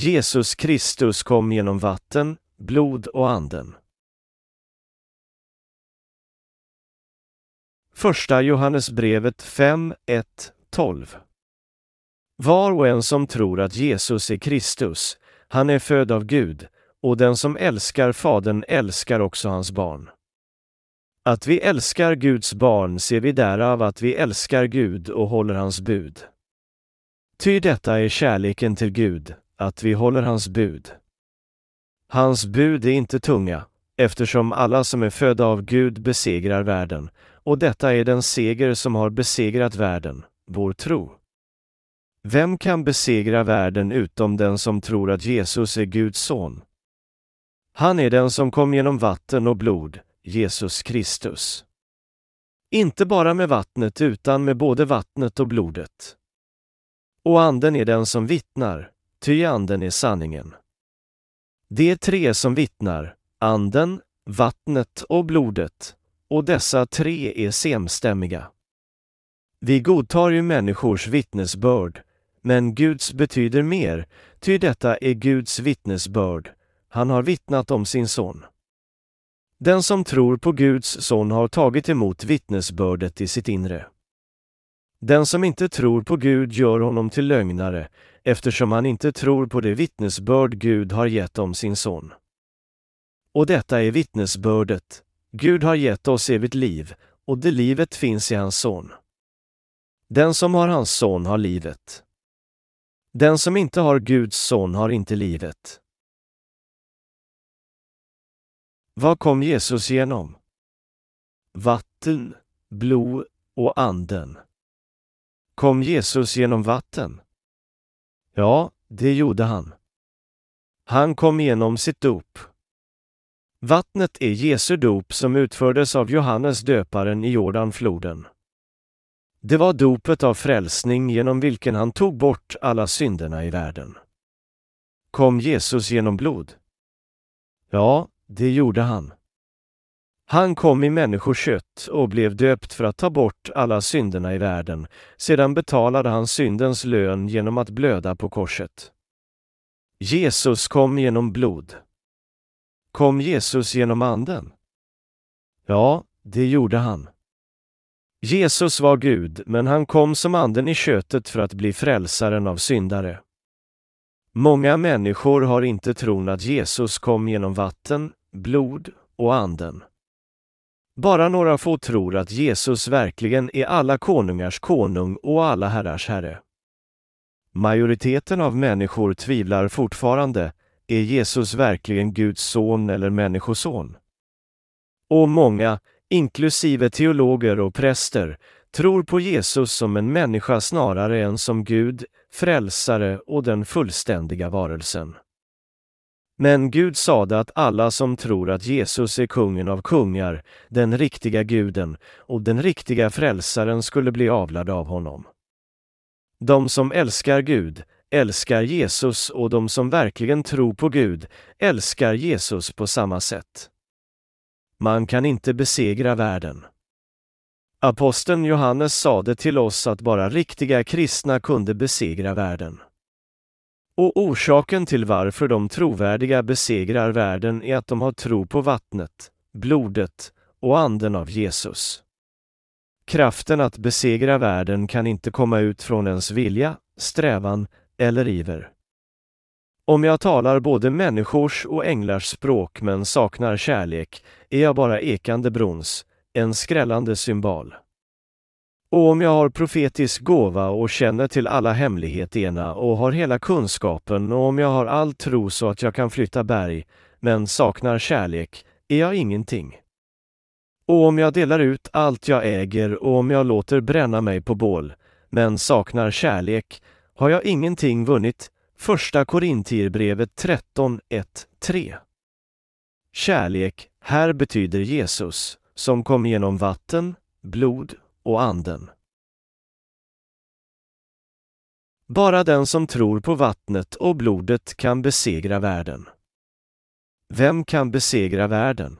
Jesus Kristus kom genom vatten, blod och anden. Första Johannesbrevet 5, 1, 12 Var och en som tror att Jesus är Kristus, han är född av Gud, och den som älskar Fadern älskar också hans barn. Att vi älskar Guds barn ser vi därav att vi älskar Gud och håller hans bud. Ty detta är kärleken till Gud, att vi håller hans bud. Hans bud är inte tunga, eftersom alla som är födda av Gud besegrar världen, och detta är den seger som har besegrat världen, vår tro. Vem kan besegra världen utom den som tror att Jesus är Guds son? Han är den som kom genom vatten och blod, Jesus Kristus. Inte bara med vattnet utan med både vattnet och blodet. Och anden är den som vittnar, ty anden är sanningen. Det är tre som vittnar, anden, vattnet och blodet, och dessa tre är samstämmiga. Vi godtar ju människors vittnesbörd, men Guds betyder mer, ty detta är Guds vittnesbörd, han har vittnat om sin son. Den som tror på Guds son har tagit emot vittnesbördet i sitt inre. Den som inte tror på Gud gör honom till lögnare, eftersom han inte tror på det vittnesbörd Gud har gett om sin son. Och detta är vittnesbördet, Gud har gett oss evigt liv, och det livet finns i hans son. Den som har hans son har livet. Den som inte har Guds son har inte livet. Vad kom Jesus genom? Vatten, blod och anden. Kom Jesus genom vatten? Ja, det gjorde han. Han kom genom sitt dop. Vattnet är Jesu dop som utfördes av Johannes döparen i Jordanfloden. Det var dopet av frälsning genom vilken han tog bort alla synderna i världen. Kom Jesus genom blod? Ja, det gjorde han. Han kom i människokött och blev döpt för att ta bort alla synderna i världen. Sedan betalade han syndens lön genom att blöda på korset. Jesus kom genom blod. Kom Jesus genom anden? Ja, det gjorde han. Jesus var Gud, men han kom som anden i köttet för att bli frälsaren av syndare. Många människor har inte tron att Jesus kom genom vatten, blod och anden. Bara några få tror att Jesus verkligen är alla konungars konung och alla herrars herre. Majoriteten av människor tvivlar fortfarande, är Jesus verkligen Guds son eller människoson? Och många, inklusive teologer och präster, tror på Jesus som en människa snarare än som Gud, frälsare och den fullständiga varelsen. Men Gud sade att alla som tror att Jesus är kungen av kungar, den riktiga guden och den riktiga frälsaren skulle bli avlade av honom. De som älskar Gud älskar Jesus och de som verkligen tror på Gud älskar Jesus på samma sätt. Man kan inte besegra världen. Aposteln Johannes sade till oss att bara riktiga kristna kunde besegra världen. Och orsaken till varför de trovärdiga besegrar världen är att de har tro på vattnet, blodet och anden av Jesus. Kraften att besegra världen kan inte komma ut från ens vilja, strävan eller iver. Om jag talar både människors och änglars språk men saknar kärlek är jag bara ekande brons, en skrällande symbol. Och om jag har profetisk gåva och känner till alla hemligheterna och har hela kunskapen och om jag har all tro så att jag kan flytta berg, men saknar kärlek, är jag ingenting. Och om jag delar ut allt jag äger och om jag låter bränna mig på bål, men saknar kärlek, har jag ingenting vunnit. Första Korintierbrevet 13, 1, 3. Kärlek, här betyder Jesus, som kom genom vatten, blod och anden. Bara den som tror på vattnet och blodet kan besegra världen. Vem kan besegra världen?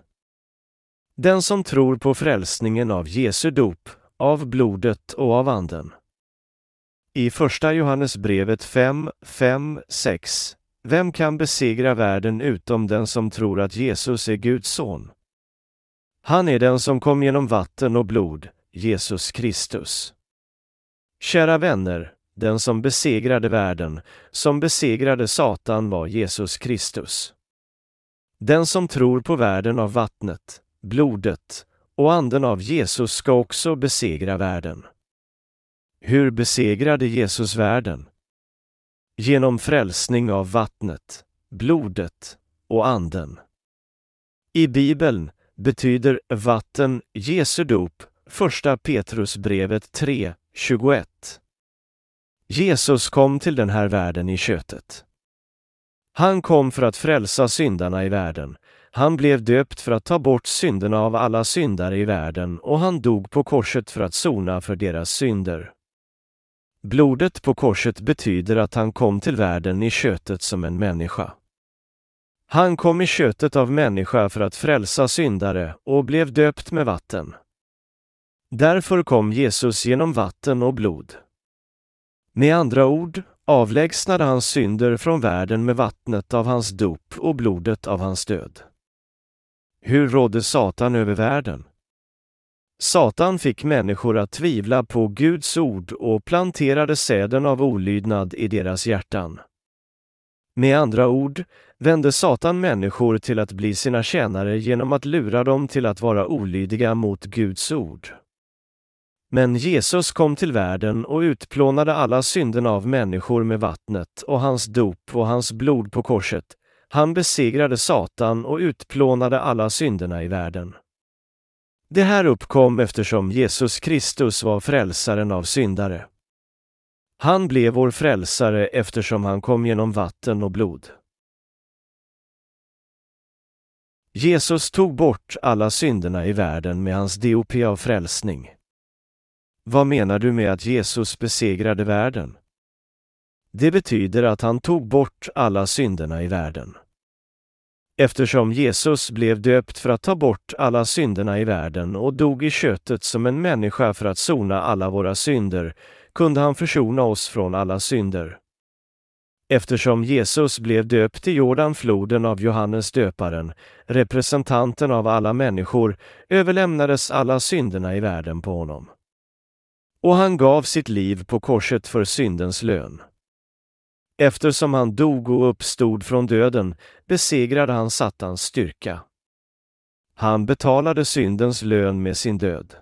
Den som tror på frälsningen av Jesu dop, av blodet och av anden. I Första Johannesbrevet 5, 5, 6 vem kan besegra världen utom den som tror att Jesus är Guds son? Han är den som kom genom vatten och blod, Jesus Kristus. Kära vänner, den som besegrade världen, som besegrade Satan var Jesus Kristus. Den som tror på världen av vattnet, blodet och anden av Jesus ska också besegra världen. Hur besegrade Jesus världen? Genom frälsning av vattnet, blodet och anden. I Bibeln betyder vatten Jesu dop, första Petrusbrevet 3, 21. Jesus kom till den här världen i köttet. Han kom för att frälsa syndarna i världen. Han blev döpt för att ta bort synderna av alla syndare i världen och han dog på korset för att sona för deras synder. Blodet på korset betyder att han kom till världen i köttet som en människa. Han kom i köttet av människa för att frälsa syndare och blev döpt med vatten. Därför kom Jesus genom vatten och blod. Med andra ord avlägsnade han synder från världen med vattnet av hans dop och blodet av hans död. Hur rådde Satan över världen? Satan fick människor att tvivla på Guds ord och planterade säden av olydnad i deras hjärtan. Med andra ord vände Satan människor till att bli sina tjänare genom att lura dem till att vara olydiga mot Guds ord. Men Jesus kom till världen och utplånade alla synderna av människor med vattnet och hans dop och hans blod på korset. Han besegrade Satan och utplånade alla synderna i världen. Det här uppkom eftersom Jesus Kristus var frälsaren av syndare. Han blev vår frälsare eftersom han kom genom vatten och blod. Jesus tog bort alla synderna i världen med hans DOP av frälsning. Vad menar du med att Jesus besegrade världen? Det betyder att han tog bort alla synderna i världen. Eftersom Jesus blev döpt för att ta bort alla synderna i världen och dog i köttet som en människa för att sona alla våra synder, kunde han försona oss från alla synder. Eftersom Jesus blev döpt i Jordanfloden av Johannes döparen, representanten av alla människor, överlämnades alla synderna i världen på honom. Och han gav sitt liv på korset för syndens lön. Eftersom han dog och uppstod från döden besegrade han Satans styrka. Han betalade syndens lön med sin död.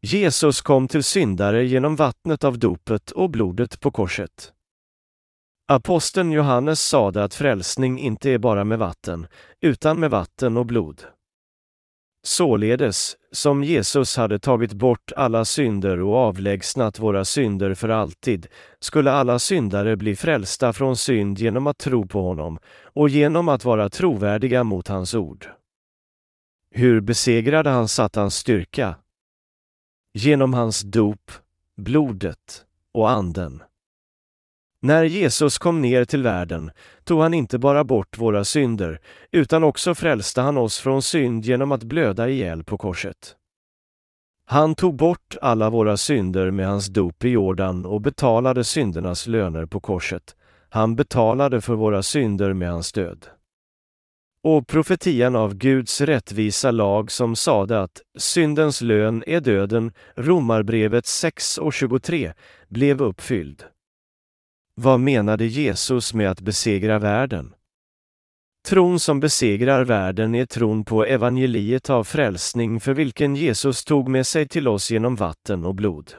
Jesus kom till syndare genom vattnet av dopet och blodet på korset. Aposteln Johannes sade att frälsning inte är bara med vatten, utan med vatten och blod. Således, som Jesus hade tagit bort alla synder och avlägsnat våra synder för alltid, skulle alla syndare bli frälsta från synd genom att tro på honom och genom att vara trovärdiga mot hans ord. Hur besegrade han Satans styrka? Genom hans dop, blodet och anden. När Jesus kom ner till världen tog han inte bara bort våra synder, utan också frälste han oss från synd genom att blöda ihjäl på korset. Han tog bort alla våra synder med hans dop i Jordan och betalade syndernas löner på korset. Han betalade för våra synder med hans död. Och profetian av Guds rättvisa lag som sade att syndens lön är döden, Romarbrevet 6 och 23, blev uppfylld. Vad menade Jesus med att besegra världen? Tron som besegrar världen är tron på evangeliet av frälsning för vilken Jesus tog med sig till oss genom vatten och blod.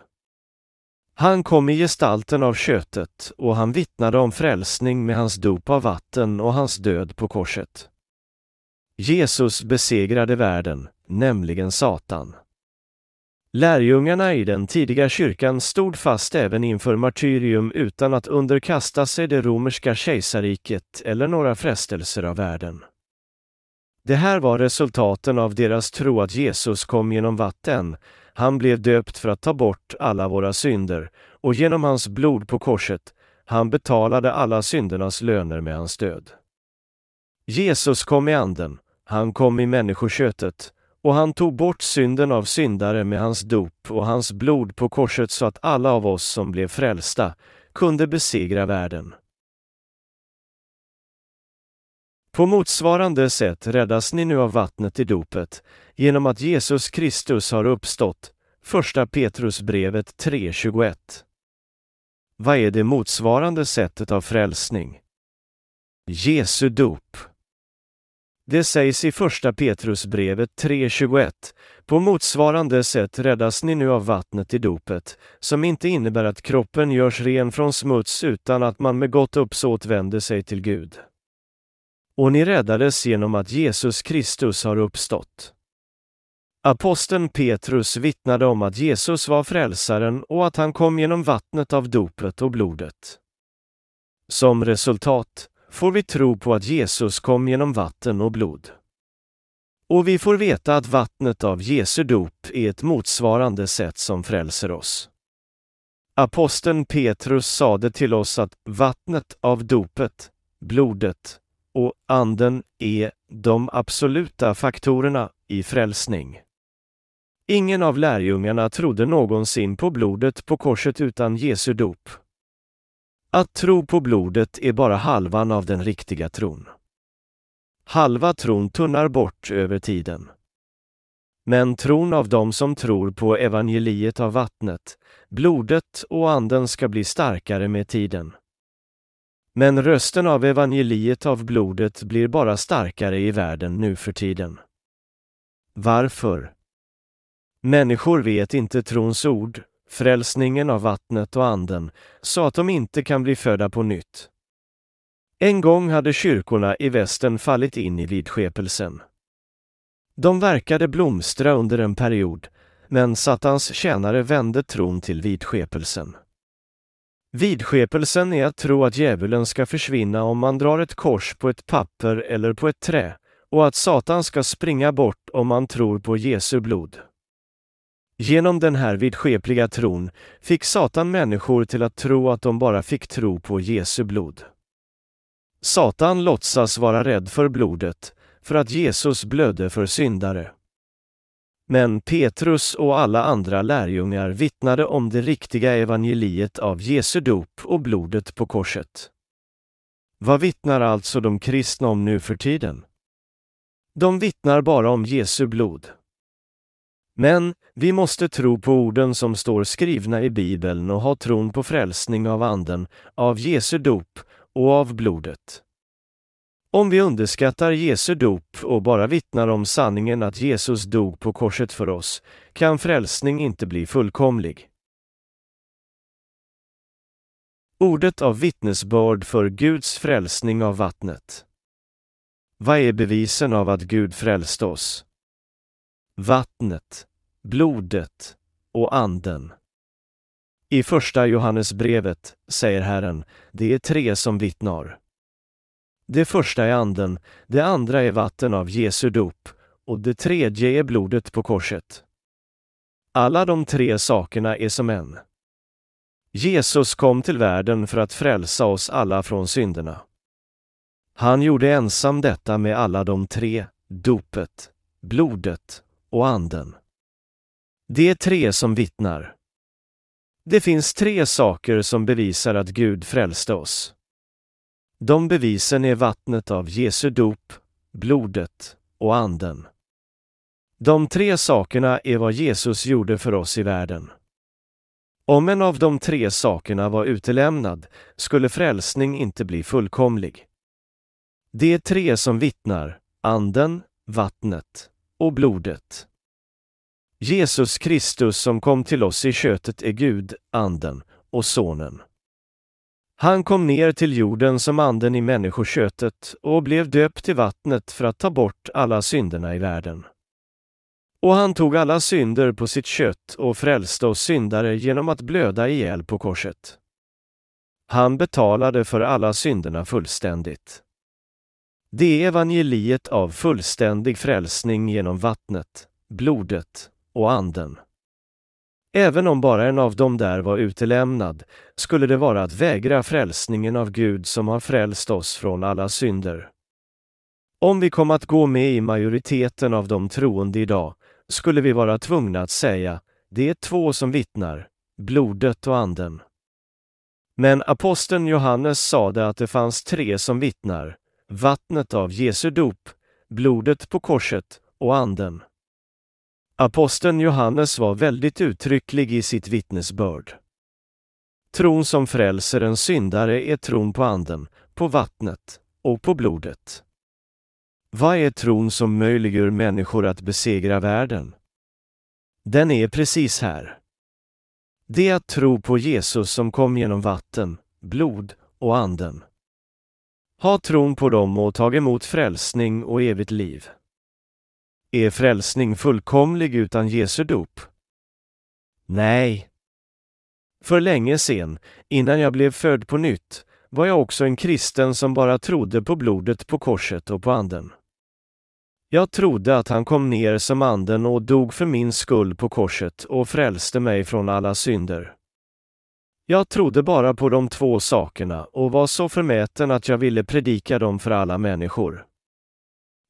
Han kom i gestalten av köttet och han vittnade om frälsning med hans dop av vatten och hans död på korset. Jesus besegrade världen, nämligen Satan. Lärjungarna i den tidiga kyrkan stod fast även inför martyrium utan att underkasta sig det romerska kejsarriket eller några frestelser av världen. Det här var resultaten av deras tro att Jesus kom genom vatten, han blev döpt för att ta bort alla våra synder och genom hans blod på korset, han betalade alla syndernas löner med hans död. Jesus kom i anden, han kom i människokötet, och han tog bort synden av syndare med hans dop och hans blod på korset så att alla av oss som blev frälsta kunde besegra världen. På motsvarande sätt räddas ni nu av vattnet i dopet, genom att Jesus Kristus har uppstått. Första Petrusbrevet 3.21. Vad är det motsvarande sättet av frälsning? Jesu dop. Det sägs i Första Petrusbrevet 3.21. På motsvarande sätt räddas ni nu av vattnet i dopet, som inte innebär att kroppen görs ren från smuts utan att man med gott uppsåt vänder sig till Gud. Och ni räddades genom att Jesus Kristus har uppstått. Aposteln Petrus vittnade om att Jesus var frälsaren och att han kom genom vattnet av dopet och blodet. Som resultat får vi tro på att Jesus kom genom vatten och blod. Och vi får veta att vattnet av Jesu dop är ett motsvarande sätt som frälser oss. Aposteln Petrus sade till oss att vattnet av dopet, blodet och anden är de absoluta faktorerna i frälsning. Ingen av lärjungarna trodde någonsin på blodet på korset utan Jesu dop. Att tro på blodet är bara halvan av den riktiga tron. Halva tron tunnar bort över tiden. Men tron av dem som tror på evangeliet av vattnet, blodet och anden ska bli starkare med tiden. Men rösten av evangeliet av blodet blir bara starkare i världen nu för tiden. Varför? Människor vet inte trons ord, frälsningen av vattnet och anden, så att de inte kan bli födda på nytt. En gång hade kyrkorna i västern fallit in i vidskepelsen. De verkade blomstra under en period, men Satans tjänare vände tron till vidskepelsen. Vidskepelsen är att tro att djävulen ska försvinna om man drar ett kors på ett papper eller på ett trä och att Satan ska springa bort om man tror på Jesu blod. Genom den här vidskepliga tron fick Satan människor till att tro att de bara fick tro på Jesu blod. Satan låtsas vara rädd för blodet, för att Jesus blödde för syndare. Men Petrus och alla andra lärjungar vittnade om det riktiga evangeliet av Jesu dop och blodet på korset. Vad vittnar alltså de kristna om nu för tiden? De vittnar bara om Jesu blod. Men vi måste tro på orden som står skrivna i Bibeln och ha tron på frälsning av Anden, av Jesu dop och av blodet. Om vi underskattar Jesu dop och bara vittnar om sanningen att Jesus dog på korset för oss, kan frälsning inte bli fullkomlig. Ordet av vittnesbörd för Guds frälsning av vattnet. Vad är bevisen av att Gud frälste oss? Vattnet, blodet och anden. I första Johannesbrevet säger Herren, det är tre som vittnar. Det första är anden, det andra är vatten av Jesu dop och det tredje är blodet på korset. Alla de tre sakerna är som en. Jesus kom till världen för att frälsa oss alla från synderna. Han gjorde ensam detta med alla de tre, dopet, blodet och anden. Det är tre som vittnar. Det finns tre saker som bevisar att Gud frälste oss. De bevisen är vattnet av Jesu dop, blodet och anden. De tre sakerna är vad Jesus gjorde för oss i världen. Om en av de tre sakerna var utelämnad skulle frälsning inte bli fullkomlig. Det är tre som vittnar, anden, vattnet och blodet. Jesus Kristus som kom till oss i köttet är Gud, Anden och Sonen. Han kom ner till jorden som anden i människokötet och blev döpt till vattnet för att ta bort alla synderna i världen. Och han tog alla synder på sitt kött och frälste oss syndare genom att blöda ihjäl på korset. Han betalade för alla synderna fullständigt. Det är evangeliet av fullständig frälsning genom vattnet, blodet och anden. Även om bara en av dem där var utelämnad skulle det vara att vägra frälsningen av Gud som har frälst oss från alla synder. Om vi kom att gå med i majoriteten av de troende idag skulle vi vara tvungna att säga det är två som vittnar, blodet och anden. Men aposteln Johannes sade att det fanns tre som vittnar, vattnet av Jesu dop, blodet på korset och anden. Aposteln Johannes var väldigt uttrycklig i sitt vittnesbörd. Tron som frälser en syndare är tron på anden, på vattnet och på blodet. Vad är tron som möjliggör människor att besegra världen? Den är precis här. Det är att tro på Jesus som kom genom vatten, blod och anden. Ha tron på dem och tag emot frälsning och evigt liv. Är frälsning fullkomlig utan Jesu dop? Nej. För länge sen, innan jag blev född på nytt, var jag också en kristen som bara trodde på blodet på korset och på anden. Jag trodde att han kom ner som anden och dog för min skull på korset och frälste mig från alla synder. Jag trodde bara på de två sakerna och var så förmäten att jag ville predika dem för alla människor.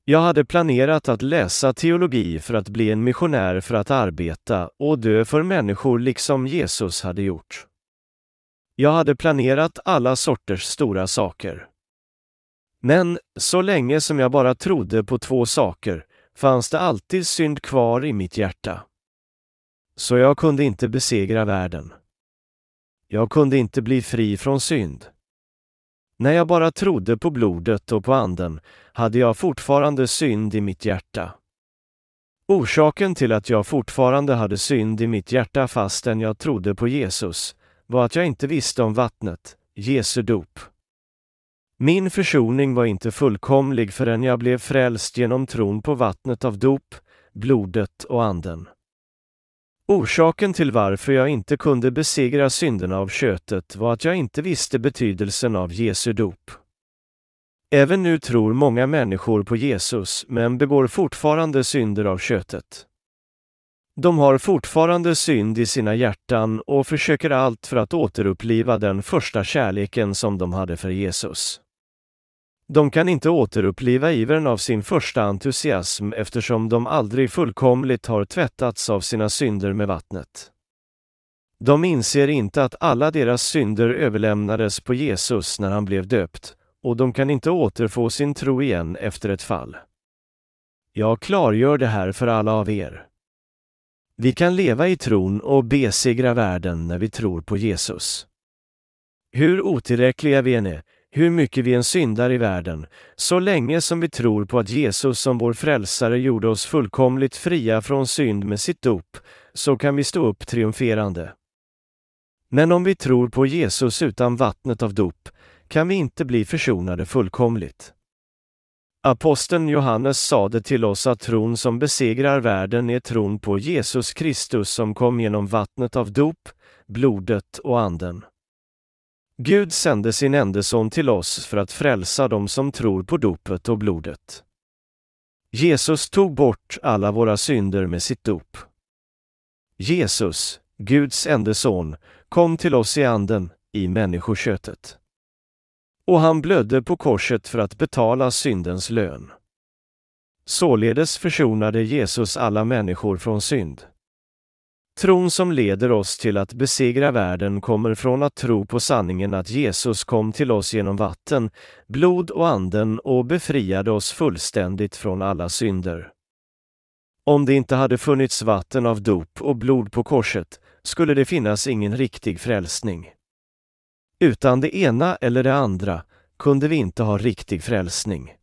Jag hade planerat att läsa teologi för att bli en missionär för att arbeta och dö för människor liksom Jesus hade gjort. Jag hade planerat alla sorters stora saker. Men så länge som jag bara trodde på två saker fanns det alltid synd kvar i mitt hjärta. Så jag kunde inte besegra världen. Jag kunde inte bli fri från synd. När jag bara trodde på blodet och på anden hade jag fortfarande synd i mitt hjärta. Orsaken till att jag fortfarande hade synd i mitt hjärta fastän jag trodde på Jesus var att jag inte visste om vattnet, Jesu dop. Min försoning var inte fullkomlig förrän jag blev frälst genom tron på vattnet av dop, blodet och anden. Orsaken till varför jag inte kunde besegra synderna av köttet var att jag inte visste betydelsen av Jesu dop. Även nu tror många människor på Jesus men begår fortfarande synder av köttet. De har fortfarande synd i sina hjärtan och försöker allt för att återuppliva den första kärleken som de hade för Jesus. De kan inte återuppliva ivern av sin första entusiasm eftersom de aldrig fullkomligt har tvättats av sina synder med vattnet. De inser inte att alla deras synder överlämnades på Jesus när han blev döpt och de kan inte återfå sin tro igen efter ett fall. Jag klargör det här för alla av er. Vi kan leva i tron och besegra världen när vi tror på Jesus. Hur otillräckliga vi än är, hur mycket vi än syndar i världen, så länge som vi tror på att Jesus som vår frälsare gjorde oss fullkomligt fria från synd med sitt dop, så kan vi stå upp triumferande. Men om vi tror på Jesus utan vattnet av dop, kan vi inte bli försonade fullkomligt. Aposteln Johannes sade till oss att tron som besegrar världen är tron på Jesus Kristus som kom genom vattnet av dop, blodet och anden. Gud sände sin enda son till oss för att frälsa dem som tror på dopet och blodet. Jesus tog bort alla våra synder med sitt dop. Jesus, Guds enda son, kom till oss i anden, i människoköttet. Och han blödde på korset för att betala syndens lön. Således försonade Jesus alla människor från synd. Tron som leder oss till att besegra världen kommer från att tro på sanningen att Jesus kom till oss genom vatten, blod och anden och befriade oss fullständigt från alla synder. Om det inte hade funnits vatten av dop och blod på korset skulle det finnas ingen riktig frälsning. Utan det ena eller det andra kunde vi inte ha riktig frälsning.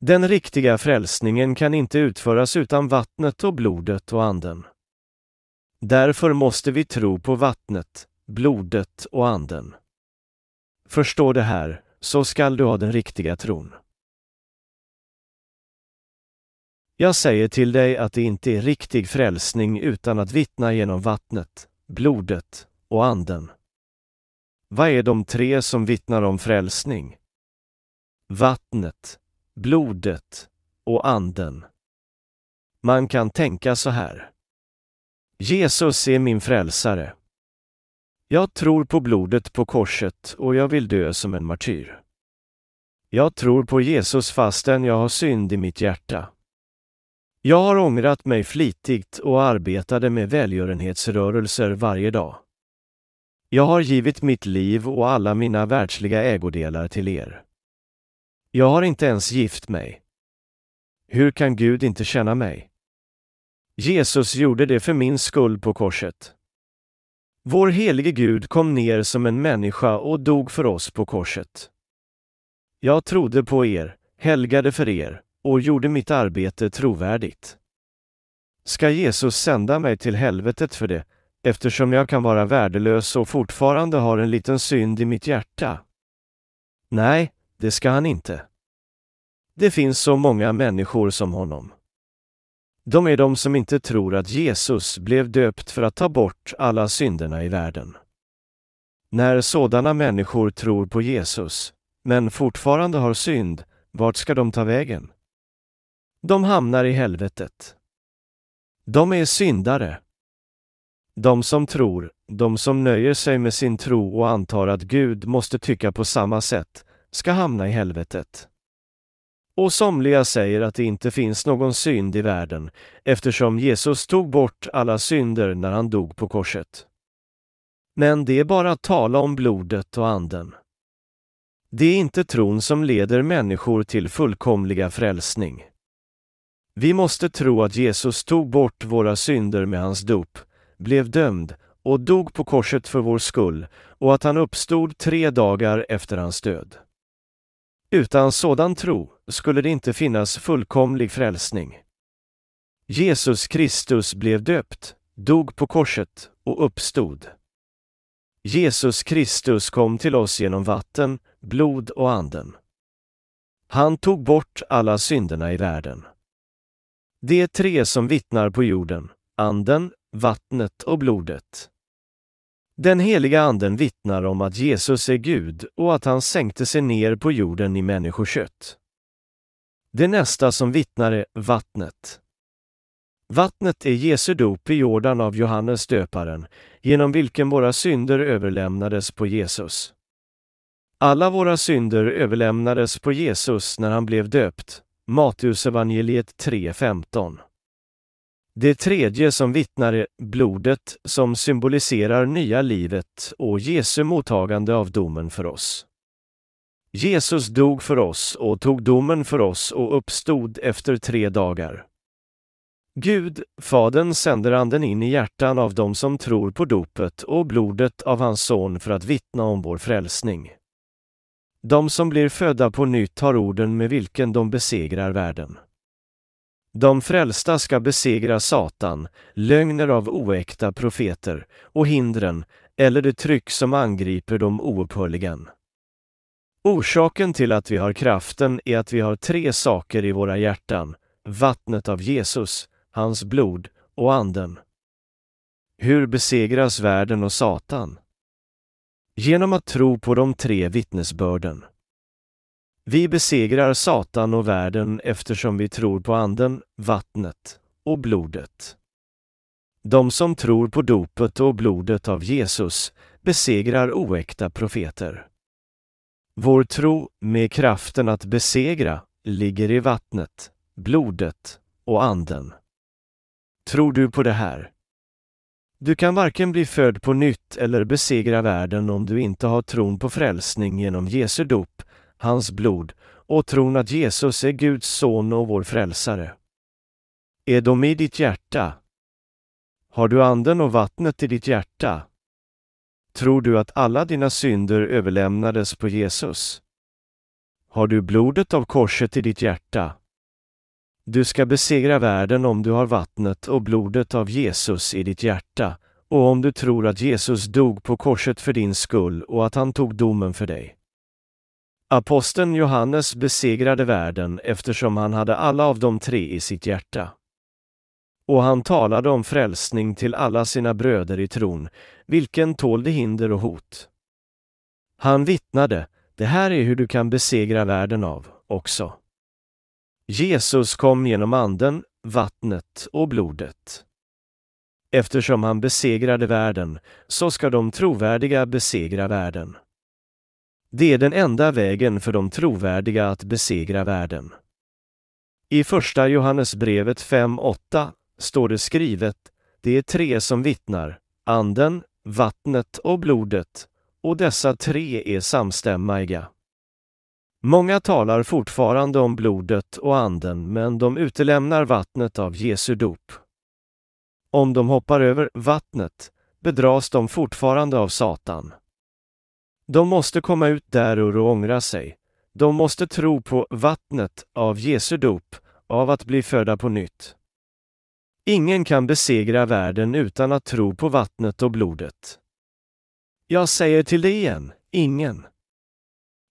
Den riktiga frälsningen kan inte utföras utan vattnet och blodet och anden. Därför måste vi tro på vattnet, blodet och anden. Förstå det här, så skall du ha den riktiga tron. Jag säger till dig att det inte är riktig frälsning utan att vittna genom vattnet, blodet och anden. Vad är de tre som vittnar om frälsning? Vattnet, blodet och anden. Man kan tänka så här. Jesus är min frälsare. Jag tror på blodet på korset och jag vill dö som en martyr. Jag tror på Jesus fastän jag har synd i mitt hjärta. Jag har ångrat mig flitigt och arbetade med välgörenhetsrörelser varje dag. Jag har givit mitt liv och alla mina världsliga ägodelar till er. Jag har inte ens gift mig. Hur kan Gud inte känna mig? Jesus gjorde det för min skull på korset. Vår helige Gud kom ner som en människa och dog för oss på korset. Jag trodde på er, helgade för er och gjorde mitt arbete trovärdigt. Ska Jesus sända mig till helvetet för det, eftersom jag kan vara värdelös och fortfarande har en liten synd i mitt hjärta? Nej, det ska han inte. Det finns så många människor som honom. De är de som inte tror att Jesus blev döpt för att ta bort alla synderna i världen. När sådana människor tror på Jesus, men fortfarande har synd, vart ska de ta vägen? De hamnar i helvetet. De är syndare. De som tror, de som nöjer sig med sin tro och antar att Gud måste tycka på samma sätt, ska hamna i helvetet. Och somliga säger att det inte finns någon synd i världen eftersom Jesus tog bort alla synder när han dog på korset. Men det är bara att tala om blodet och anden. Det är inte tron som leder människor till fullkomliga frälsning. Vi måste tro att Jesus tog bort våra synder med hans dop, blev dömd och dog på korset för vår skull och att han uppstod tre dagar efter hans död. Utan sådan tro skulle det inte finnas fullkomlig frälsning. Jesus Kristus blev döpt, dog på korset och uppstod. Jesus Kristus kom till oss genom vatten, blod och anden. Han tog bort alla synderna i världen. Det är tre som vittnar på jorden, anden, vattnet och blodet. Den heliga anden vittnar om att Jesus är Gud och att han sänkte sig ner på jorden i människokött. Det nästa som vittnar är vattnet. Vattnet är Jesu dop i Jordan av Johannes döparen, genom vilken våra synder överlämnades på Jesus. Alla våra synder överlämnades på Jesus när han blev döpt. Matteusevangeliet 3.15. Det tredje som vittnar är blodet som symboliserar nya livet och Jesu mottagande av domen för oss. Jesus dog för oss och tog domen för oss och uppstod efter tre dagar. Gud, Fadern, sänder Anden in i hjärtan av dem som tror på dopet och blodet av hans son för att vittna om vår frälsning. De som blir födda på nytt har orden med vilken de besegrar världen. De frälsta ska besegra Satan, lögner av oäkta profeter och hindren eller det tryck som angriper dem oupphörligen. Orsaken till att vi har kraften är att vi har tre saker i våra hjärtan, vattnet av Jesus, hans blod och anden. Hur besegras världen och Satan? Genom att tro på de tre vittnesbörden. Vi besegrar Satan och världen eftersom vi tror på anden, vattnet och blodet. De som tror på dopet och blodet av Jesus besegrar oäkta profeter. Vår tro med kraften att besegra ligger i vattnet, blodet och anden. Tror du på det här? Du kan varken bli född på nytt eller besegra världen om du inte har tron på frälsning genom Jesu dop, hans blod och tron att Jesus är Guds son och vår frälsare. Är de i ditt hjärta? Har du anden och vattnet i ditt hjärta? Tror du att alla dina synder överlämnades på Jesus? Har du blodet av korset i ditt hjärta? Du ska besegra världen om du har vattnet och blodet av Jesus i ditt hjärta och om du tror att Jesus dog på korset för din skull och att han tog domen för dig. Aposteln Johannes besegrade världen eftersom han hade alla av de tre i sitt hjärta. Och han talade om frälsning till alla sina bröder i tron, vilken tålde hinder och hot. Han vittnade, det här är hur du kan besegra världen av, också. Jesus kom genom anden, vattnet och blodet. Eftersom han besegrade världen, så ska de trovärdiga besegra världen. Det är den enda vägen för de trovärdiga att besegra världen. I första Johannesbrevet 5.8 står det skrivet, det är tre som vittnar, anden, vattnet och blodet, och dessa tre är samstämmiga. Många talar fortfarande om blodet och anden, men de utelämnar vattnet av Jesu dop. Om de hoppar över vattnet bedras de fortfarande av Satan. De måste komma ut därur och ångra sig. De måste tro på vattnet av Jesu dop, av att bli födda på nytt. Ingen kan besegra världen utan att tro på vattnet och blodet. Jag säger till dig igen, ingen.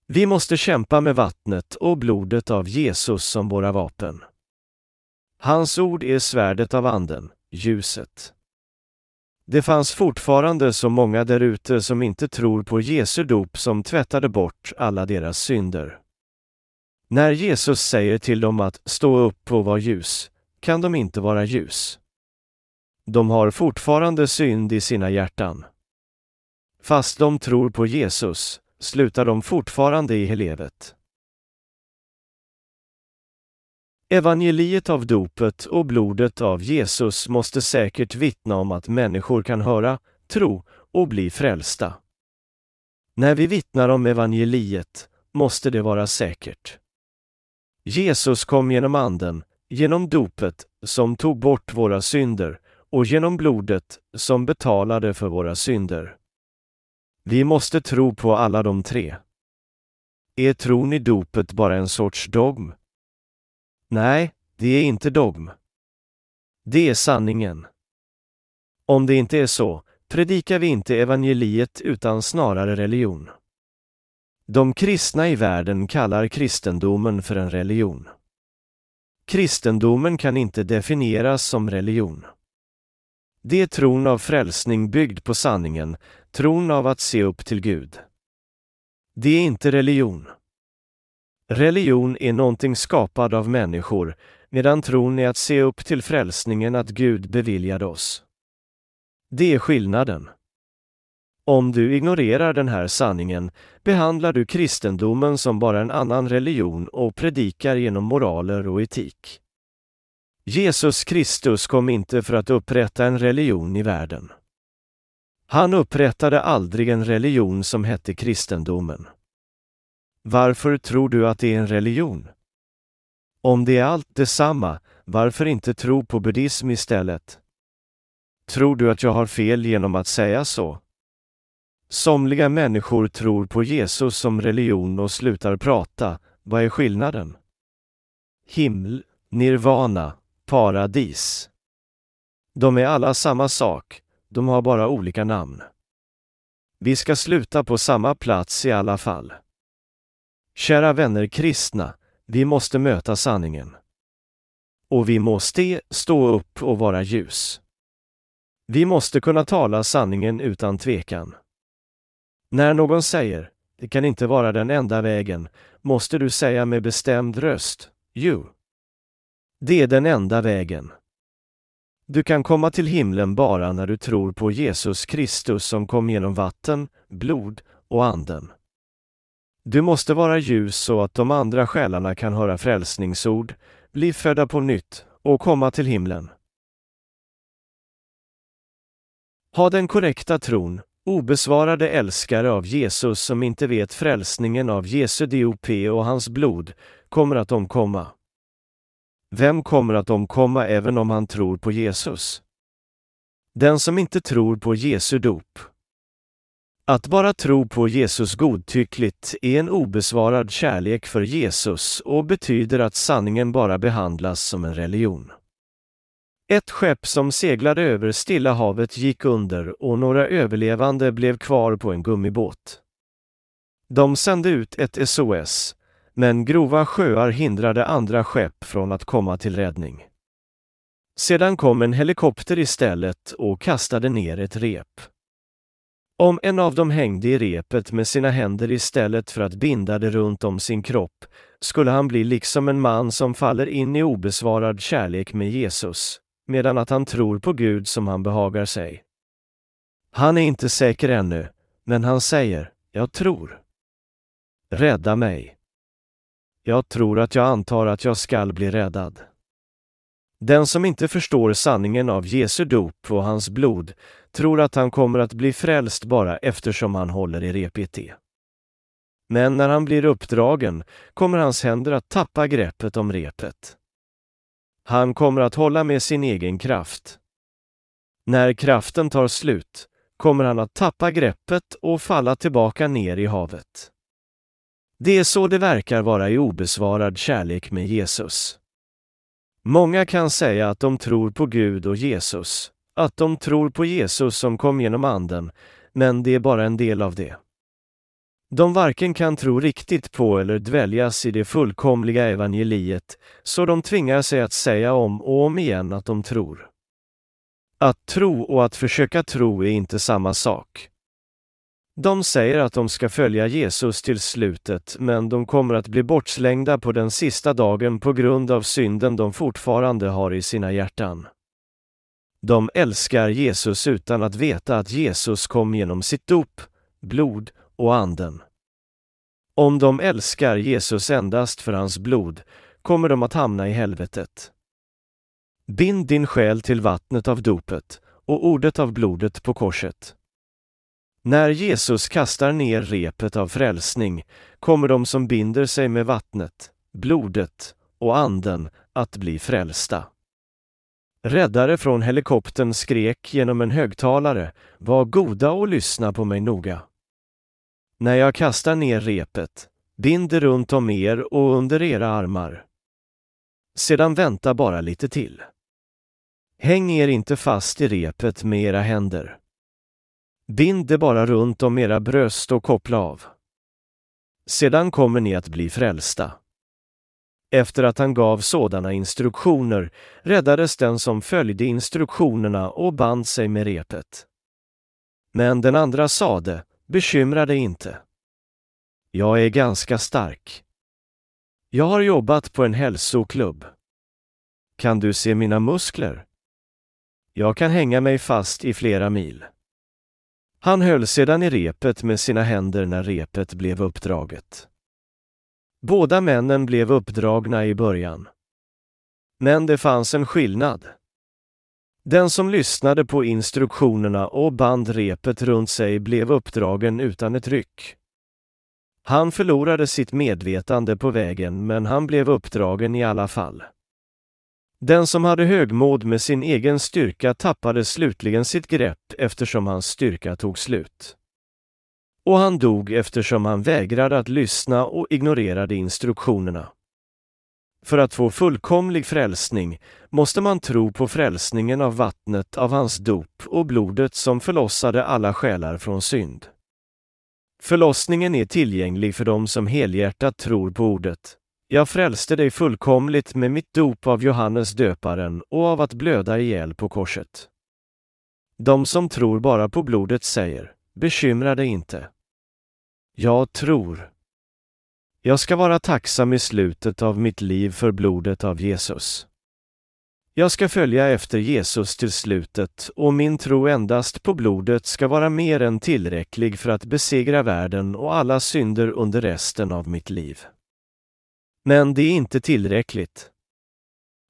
Vi måste kämpa med vattnet och blodet av Jesus som våra vapen. Hans ord är svärdet av anden, ljuset. Det fanns fortfarande så många därute som inte tror på Jesu dop som tvättade bort alla deras synder. När Jesus säger till dem att stå upp och vara ljus, kan de inte vara ljus. De har fortfarande synd i sina hjärtan. Fast de tror på Jesus, slutar de fortfarande i helvetet. Evangeliet av dopet och blodet av Jesus måste säkert vittna om att människor kan höra, tro och bli frälsta. När vi vittnar om evangeliet måste det vara säkert. Jesus kom genom Anden, genom dopet som tog bort våra synder och genom blodet som betalade för våra synder. Vi måste tro på alla de tre. Är tron i dopet bara en sorts dogm? Nej, det är inte dogm. Det är sanningen. Om det inte är så, predikar vi inte evangeliet utan snarare religion. De kristna i världen kallar kristendomen för en religion. Kristendomen kan inte definieras som religion. Det är tron av frälsning byggd på sanningen, tron av att se upp till Gud. Det är inte religion. Religion är någonting skapad av människor, medan tron är att se upp till frälsningen att Gud beviljade oss. Det är skillnaden. Om du ignorerar den här sanningen behandlar du kristendomen som bara en annan religion och predikar genom moraler och etik. Jesus Kristus kom inte för att upprätta en religion i världen. Han upprättade aldrig en religion som hette kristendomen. Varför tror du att det är en religion? Om det är allt detsamma, varför inte tro på buddhism istället? Tror du att jag har fel genom att säga så? Somliga människor tror på Jesus som religion och slutar prata. Vad är skillnaden? Himmel, nirvana, paradis. De är alla samma sak, de har bara olika namn. Vi ska sluta på samma plats i alla fall. Kära vänner kristna, vi måste möta sanningen. Och vi måste stå upp och vara ljus. Vi måste kunna tala sanningen utan tvekan. När någon säger ”det kan inte vara den enda vägen” måste du säga med bestämd röst ”jo”. Det är den enda vägen. Du kan komma till himlen bara när du tror på Jesus Kristus som kom genom vatten, blod och anden. Du måste vara ljus så att de andra själarna kan höra frälsningsord, bli födda på nytt och komma till himlen. Ha den korrekta tron, obesvarade älskare av Jesus som inte vet frälsningen av Jesu DOP och hans blod, kommer att omkomma. Vem kommer att omkomma även om han tror på Jesus? Den som inte tror på Jesu dop. Att bara tro på Jesus godtyckligt är en obesvarad kärlek för Jesus och betyder att sanningen bara behandlas som en religion. Ett skepp som seglade över Stilla havet gick under och några överlevande blev kvar på en gummibåt. De sände ut ett SOS, men grova sjöar hindrade andra skepp från att komma till räddning. Sedan kom en helikopter istället och kastade ner ett rep. Om en av dem hängde i repet med sina händer istället för att binda det runt om sin kropp skulle han bli liksom en man som faller in i obesvarad kärlek med Jesus, medan att han tror på Gud som han behagar sig. Han är inte säker ännu, men han säger, jag tror. Rädda mig. Jag tror att jag antar att jag skall bli räddad. Den som inte förstår sanningen av Jesu dop och hans blod tror att han kommer att bli frälst bara eftersom han håller i repet. Men när han blir uppdragen kommer hans händer att tappa greppet om repet. Han kommer att hålla med sin egen kraft. När kraften tar slut kommer han att tappa greppet och falla tillbaka ner i havet. Det är så det verkar vara i obesvarad kärlek med Jesus. Många kan säga att de tror på Gud och Jesus, att de tror på Jesus som kom genom Anden, men det är bara en del av det. De varken kan tro riktigt på eller dväljas i det fullkomliga evangeliet, så de tvingar sig att säga om och om igen att de tror. Att tro och att försöka tro är inte samma sak. De säger att de ska följa Jesus till slutet, men de kommer att bli bortslängda på den sista dagen på grund av synden de fortfarande har i sina hjärtan. De älskar Jesus utan att veta att Jesus kom genom sitt dop, blod och anden. Om de älskar Jesus endast för hans blod kommer de att hamna i helvetet. Bind din själ till vattnet av dopet och ordet av blodet på korset. När Jesus kastar ner repet av frälsning kommer de som binder sig med vattnet, blodet och anden att bli frälsta. Räddare från helikoptern skrek genom en högtalare, var goda och lyssna på mig noga. När jag kastar ner repet, bind runt om er och under era armar. Sedan vänta bara lite till. Häng er inte fast i repet med era händer. Bind det bara runt om era bröst och koppla av. Sedan kommer ni att bli frälsta. Efter att han gav sådana instruktioner räddades den som följde instruktionerna och band sig med repet. Men den andra sade, bekymra dig inte. Jag är ganska stark. Jag har jobbat på en hälsoklubb. Kan du se mina muskler? Jag kan hänga mig fast i flera mil. Han höll sedan i repet med sina händer när repet blev uppdraget. Båda männen blev uppdragna i början. Men det fanns en skillnad. Den som lyssnade på instruktionerna och band repet runt sig blev uppdragen utan ett ryck. Han förlorade sitt medvetande på vägen men han blev uppdragen i alla fall. Den som hade högmod med sin egen styrka tappade slutligen sitt grepp eftersom hans styrka tog slut. Och han dog eftersom han vägrade att lyssna och ignorerade instruktionerna. För att få fullkomlig frälsning måste man tro på frälsningen av vattnet av hans dop och blodet som förlossade alla själar från synd. Förlossningen är tillgänglig för dem som helhjärtat tror på ordet. Jag frälste dig fullkomligt med mitt dop av Johannes döparen och av att blöda ihjäl på korset. De som tror bara på blodet säger, bekymra dig inte. Jag tror. Jag ska vara tacksam i slutet av mitt liv för blodet av Jesus. Jag ska följa efter Jesus till slutet och min tro endast på blodet ska vara mer än tillräcklig för att besegra världen och alla synder under resten av mitt liv. Men det är inte tillräckligt.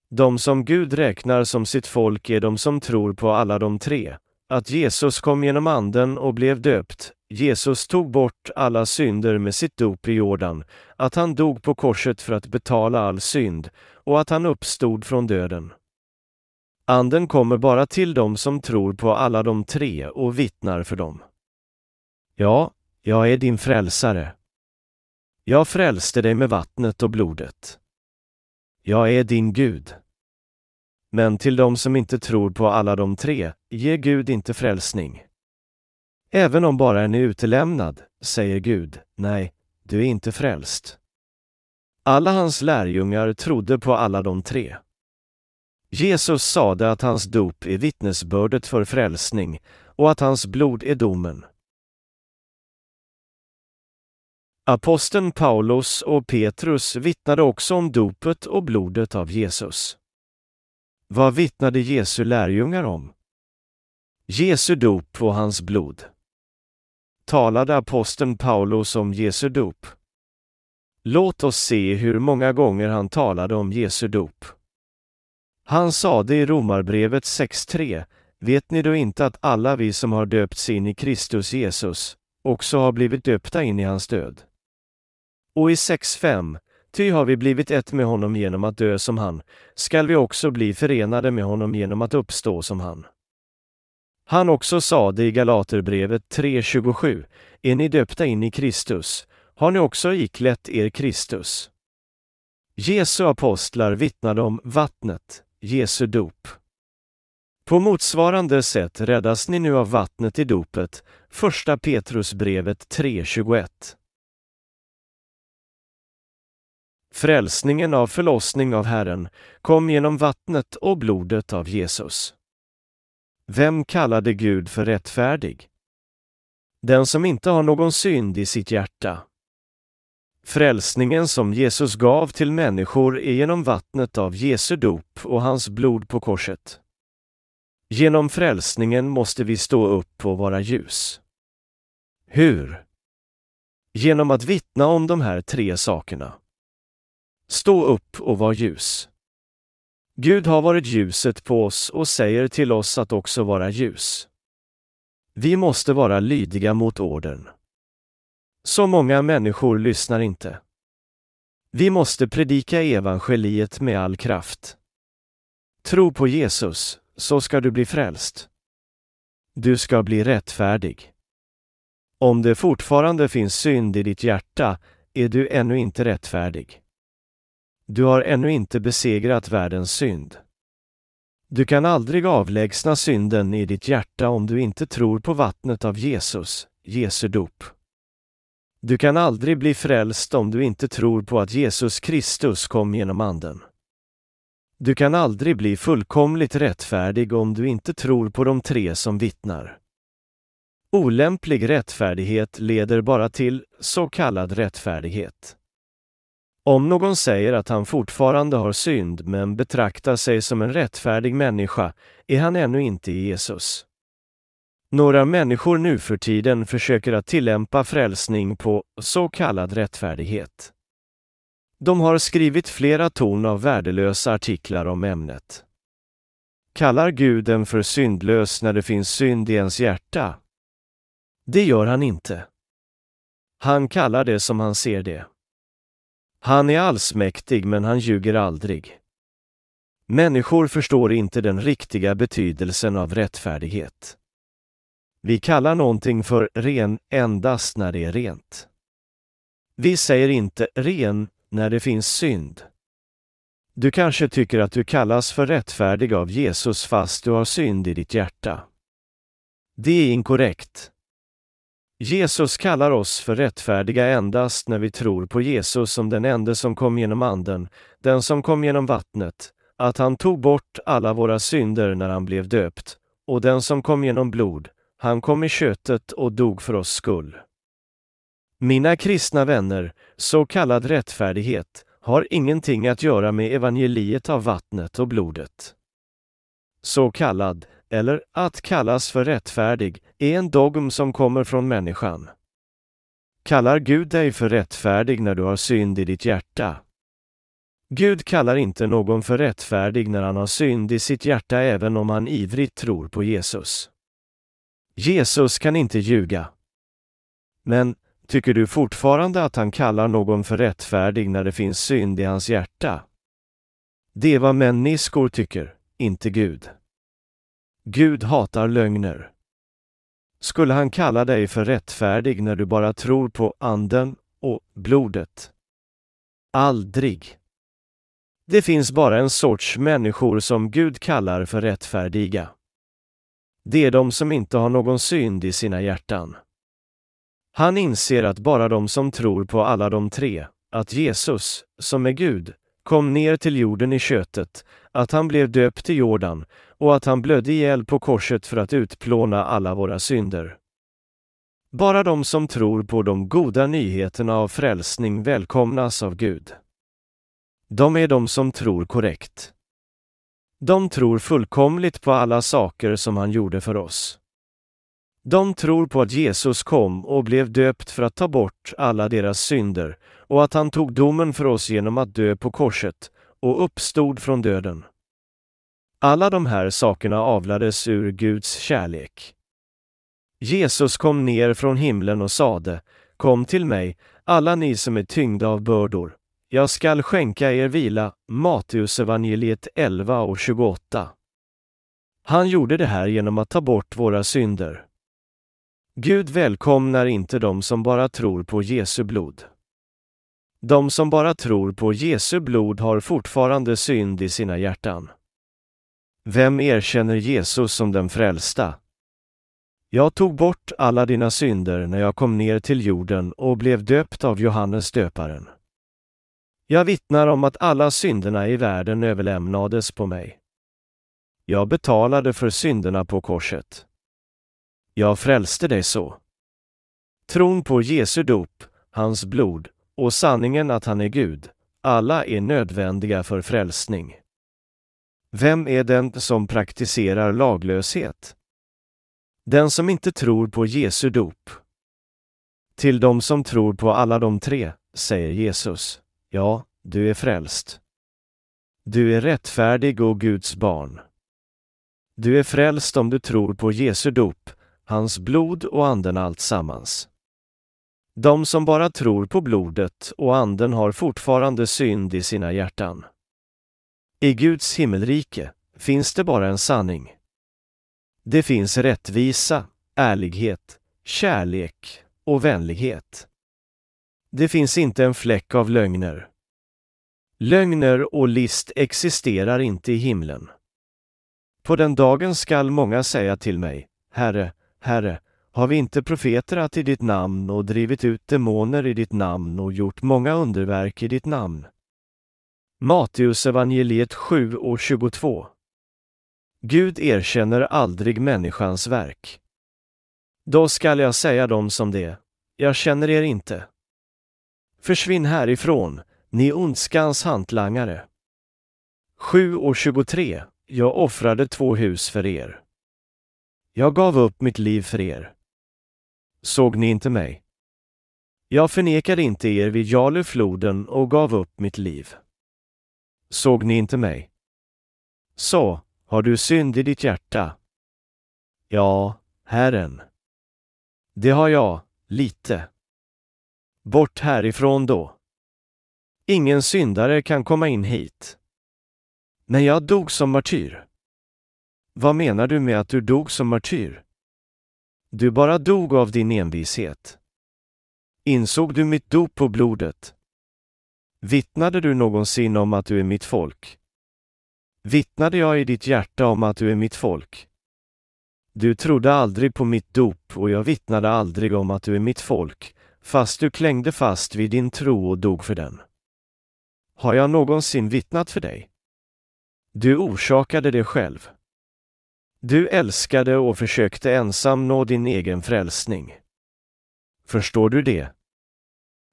De som Gud räknar som sitt folk är de som tror på alla de tre, att Jesus kom genom anden och blev döpt, Jesus tog bort alla synder med sitt dop i Jordan, att han dog på korset för att betala all synd och att han uppstod från döden. Anden kommer bara till dem som tror på alla de tre och vittnar för dem. Ja, jag är din frälsare. Jag frälste dig med vattnet och blodet. Jag är din Gud. Men till dem som inte tror på alla de tre ger Gud inte frälsning. Även om bara en är utelämnad, säger Gud, nej, du är inte frälst. Alla hans lärjungar trodde på alla de tre. Jesus sade att hans dop är vittnesbördet för frälsning och att hans blod är domen. Aposteln Paulus och Petrus vittnade också om dopet och blodet av Jesus. Vad vittnade Jesu lärjungar om? Jesu dop och hans blod. Talade aposteln Paulus om Jesu dop? Låt oss se hur många gånger han talade om Jesu dop. Han sade i Romarbrevet 6.3 Vet ni då inte att alla vi som har döpts in i Kristus Jesus också har blivit döpta in i hans död? Och i 6.5 Ty har vi blivit ett med honom genom att dö som han, skall vi också bli förenade med honom genom att uppstå som han. Han också sade i Galaterbrevet 3.27 Är ni döpta in i Kristus, har ni också iklätt er Kristus. Jesu apostlar vittnade om vattnet, Jesu dop. På motsvarande sätt räddas ni nu av vattnet i dopet, första Petrusbrevet 3.21. Frälsningen av förlossning av Herren kom genom vattnet och blodet av Jesus. Vem kallade Gud för rättfärdig? Den som inte har någon synd i sitt hjärta. Frälsningen som Jesus gav till människor är genom vattnet av Jesu dop och hans blod på korset. Genom frälsningen måste vi stå upp och vara ljus. Hur? Genom att vittna om de här tre sakerna. Stå upp och var ljus. Gud har varit ljuset på oss och säger till oss att också vara ljus. Vi måste vara lydiga mot orden. Så många människor lyssnar inte. Vi måste predika evangeliet med all kraft. Tro på Jesus, så ska du bli frälst. Du ska bli rättfärdig. Om det fortfarande finns synd i ditt hjärta är du ännu inte rättfärdig. Du har ännu inte besegrat världens synd. Du kan aldrig avlägsna synden i ditt hjärta om du inte tror på vattnet av Jesus, Jesu dop. Du kan aldrig bli frälst om du inte tror på att Jesus Kristus kom genom Anden. Du kan aldrig bli fullkomligt rättfärdig om du inte tror på de tre som vittnar. Olämplig rättfärdighet leder bara till så kallad rättfärdighet. Om någon säger att han fortfarande har synd men betraktar sig som en rättfärdig människa är han ännu inte i Jesus. Några människor nu för tiden försöker att tillämpa frälsning på så kallad rättfärdighet. De har skrivit flera ton av värdelösa artiklar om ämnet. Kallar Gud en för syndlös när det finns synd i ens hjärta? Det gör han inte. Han kallar det som han ser det. Han är allsmäktig men han ljuger aldrig. Människor förstår inte den riktiga betydelsen av rättfärdighet. Vi kallar någonting för ren endast när det är rent. Vi säger inte ren när det finns synd. Du kanske tycker att du kallas för rättfärdig av Jesus fast du har synd i ditt hjärta. Det är inkorrekt. Jesus kallar oss för rättfärdiga endast när vi tror på Jesus som den ende som kom genom Anden, den som kom genom vattnet, att han tog bort alla våra synder när han blev döpt, och den som kom genom blod, han kom i köttet och dog för oss skull. Mina kristna vänner, så kallad rättfärdighet, har ingenting att göra med evangeliet av vattnet och blodet. Så kallad, eller att kallas för rättfärdig, är en dogm som kommer från människan. Kallar Gud dig för rättfärdig när du har synd i ditt hjärta? Gud kallar inte någon för rättfärdig när han har synd i sitt hjärta även om han ivrigt tror på Jesus. Jesus kan inte ljuga. Men tycker du fortfarande att han kallar någon för rättfärdig när det finns synd i hans hjärta? Det är vad människor tycker, inte Gud. Gud hatar lögner. Skulle han kalla dig för rättfärdig när du bara tror på anden och blodet? Aldrig. Det finns bara en sorts människor som Gud kallar för rättfärdiga. Det är de som inte har någon synd i sina hjärtan. Han inser att bara de som tror på alla de tre, att Jesus, som är Gud, kom ner till jorden i köttet, att han blev döpt i Jordan och att han blödde ihjäl på korset för att utplåna alla våra synder. Bara de som tror på de goda nyheterna av frälsning välkomnas av Gud. De är de som tror korrekt. De tror fullkomligt på alla saker som han gjorde för oss. De tror på att Jesus kom och blev döpt för att ta bort alla deras synder och att han tog domen för oss genom att dö på korset och uppstod från döden. Alla de här sakerna avlades ur Guds kärlek. Jesus kom ner från himlen och sade, Kom till mig, alla ni som är tyngda av bördor. Jag skall skänka er vila. Matteusevangeliet 11 och 28. Han gjorde det här genom att ta bort våra synder. Gud välkomnar inte de som bara tror på Jesu blod. De som bara tror på Jesu blod har fortfarande synd i sina hjärtan. Vem erkänner Jesus som den frälsta? Jag tog bort alla dina synder när jag kom ner till jorden och blev döpt av Johannes döparen. Jag vittnar om att alla synderna i världen överlämnades på mig. Jag betalade för synderna på korset. Jag frälste dig så. Tron på Jesu dop, hans blod och sanningen att han är Gud, alla är nödvändiga för frälsning. Vem är den som praktiserar laglöshet? Den som inte tror på Jesu dop. Till de som tror på alla de tre, säger Jesus, ja, du är frälst. Du är rättfärdig och Guds barn. Du är frälst om du tror på Jesu dop, hans blod och anden alltsammans. De som bara tror på blodet och anden har fortfarande synd i sina hjärtan. I Guds himmelrike finns det bara en sanning. Det finns rättvisa, ärlighet, kärlek och vänlighet. Det finns inte en fläck av lögner. Lögner och list existerar inte i himlen. På den dagen skall många säga till mig, Herre, Herre, har vi inte profeterat i ditt namn och drivit ut demoner i ditt namn och gjort många underverk i ditt namn? Matteus evangeliet 7 och 22 Gud erkänner aldrig människans verk. Då skall jag säga dem som det, jag känner er inte. Försvinn härifrån, ni ondskans hantlangare. 7 och 23 Jag offrade två hus för er. Jag gav upp mitt liv för er. Såg ni inte mig? Jag förnekade inte er vid Jalufloden och gav upp mitt liv. Såg ni inte mig? Så, har du synd i ditt hjärta? Ja, Herren. Det har jag, lite. Bort härifrån då. Ingen syndare kan komma in hit. Men jag dog som martyr. Vad menar du med att du dog som martyr? Du bara dog av din envishet. Insåg du mitt dop på blodet? Vittnade du någonsin om att du är mitt folk? Vittnade jag i ditt hjärta om att du är mitt folk? Du trodde aldrig på mitt dop och jag vittnade aldrig om att du är mitt folk, fast du klängde fast vid din tro och dog för den. Har jag någonsin vittnat för dig? Du orsakade det själv. Du älskade och försökte ensam nå din egen frälsning. Förstår du det?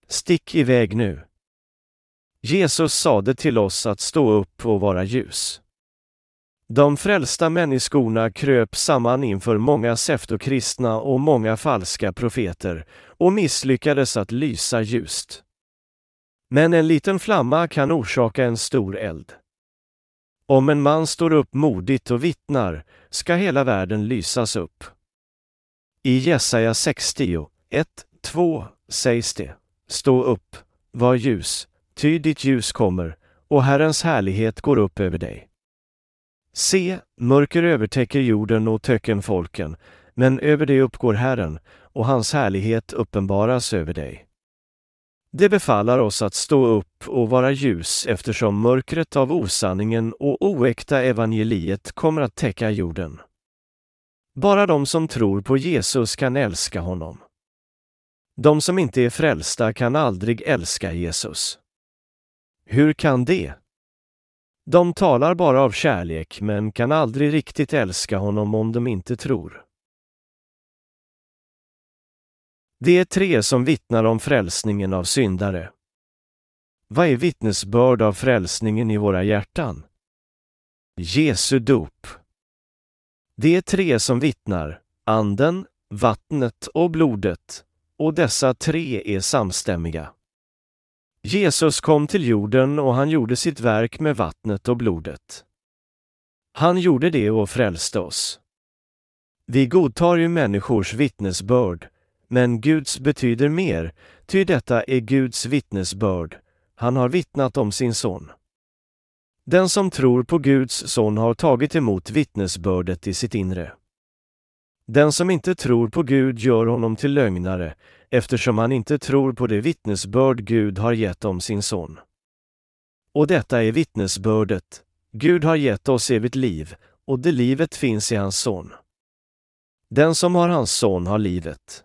Stick iväg nu. Jesus sade till oss att stå upp och vara ljus. De frälsta människorna kröp samman inför många seftokristna och många falska profeter och misslyckades att lysa ljust. Men en liten flamma kan orsaka en stor eld. Om en man står upp modigt och vittnar ska hela världen lysas upp. I Jesaja 60, 1, 2 sägs det Stå upp, var ljus, ty ditt ljus kommer, och Herrens härlighet går upp över dig. Se, mörker övertäcker jorden och töcken folken, men över dig uppgår Herren, och hans härlighet uppenbaras över dig. Det befallar oss att stå upp och vara ljus eftersom mörkret av osanningen och oäkta evangeliet kommer att täcka jorden. Bara de som tror på Jesus kan älska honom. De som inte är frälsta kan aldrig älska Jesus. Hur kan det? De talar bara av kärlek men kan aldrig riktigt älska honom om de inte tror. Det är tre som vittnar om frälsningen av syndare. Vad är vittnesbörd av frälsningen i våra hjärtan? Jesu dop. Det är tre som vittnar, anden, vattnet och blodet, och dessa tre är samstämmiga. Jesus kom till jorden och han gjorde sitt verk med vattnet och blodet. Han gjorde det och frälste oss. Vi godtar ju människors vittnesbörd, men Guds betyder mer, ty detta är Guds vittnesbörd. Han har vittnat om sin son. Den som tror på Guds son har tagit emot vittnesbördet i sitt inre. Den som inte tror på Gud gör honom till lögnare, eftersom han inte tror på det vittnesbörd Gud har gett om sin son. Och detta är vittnesbördet, Gud har gett oss evigt liv, och det livet finns i hans son. Den som har hans son har livet.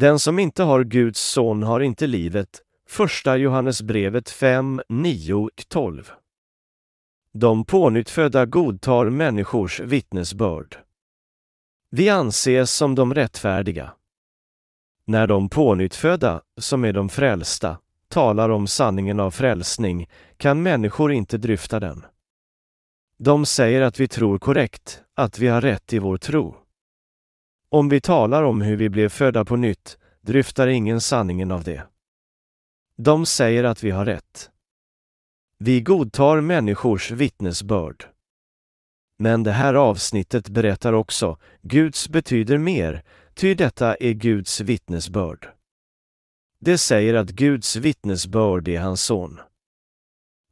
Den som inte har Guds son har inte livet. Första Johannesbrevet 5, 9, 12. De pånyttfödda godtar människors vittnesbörd. Vi anses som de rättfärdiga. När de pånyttfödda, som är de frälsta, talar om sanningen av frälsning kan människor inte dryfta den. De säger att vi tror korrekt, att vi har rätt i vår tro. Om vi talar om hur vi blev födda på nytt dryftar ingen sanningen av det. De säger att vi har rätt. Vi godtar människors vittnesbörd. Men det här avsnittet berättar också, Guds betyder mer, ty detta är Guds vittnesbörd. Det säger att Guds vittnesbörd är hans son.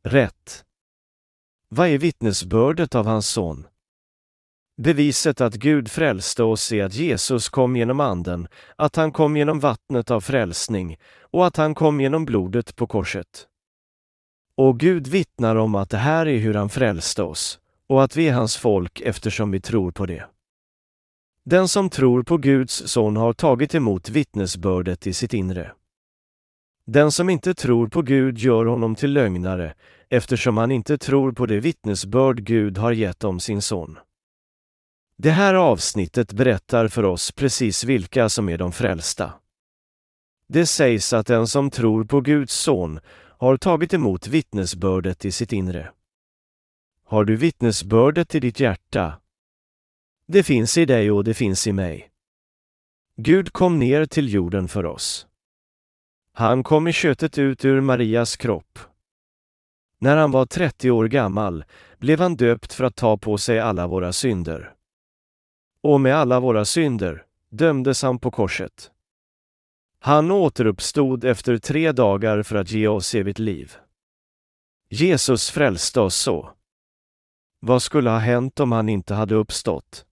Rätt. Vad är vittnesbördet av hans son? Beviset att Gud frälste oss är att Jesus kom genom Anden, att han kom genom vattnet av frälsning och att han kom genom blodet på korset. Och Gud vittnar om att det här är hur han frälste oss och att vi är hans folk eftersom vi tror på det. Den som tror på Guds son har tagit emot vittnesbördet i sitt inre. Den som inte tror på Gud gör honom till lögnare eftersom han inte tror på det vittnesbörd Gud har gett om sin son. Det här avsnittet berättar för oss precis vilka som är de frälsta. Det sägs att den som tror på Guds son har tagit emot vittnesbördet i sitt inre. Har du vittnesbördet i ditt hjärta? Det finns i dig och det finns i mig. Gud kom ner till jorden för oss. Han kom i köttet ut ur Marias kropp. När han var 30 år gammal blev han döpt för att ta på sig alla våra synder. Och med alla våra synder dömdes han på korset. Han återuppstod efter tre dagar för att ge oss evigt liv. Jesus frälste oss så. Vad skulle ha hänt om han inte hade uppstått?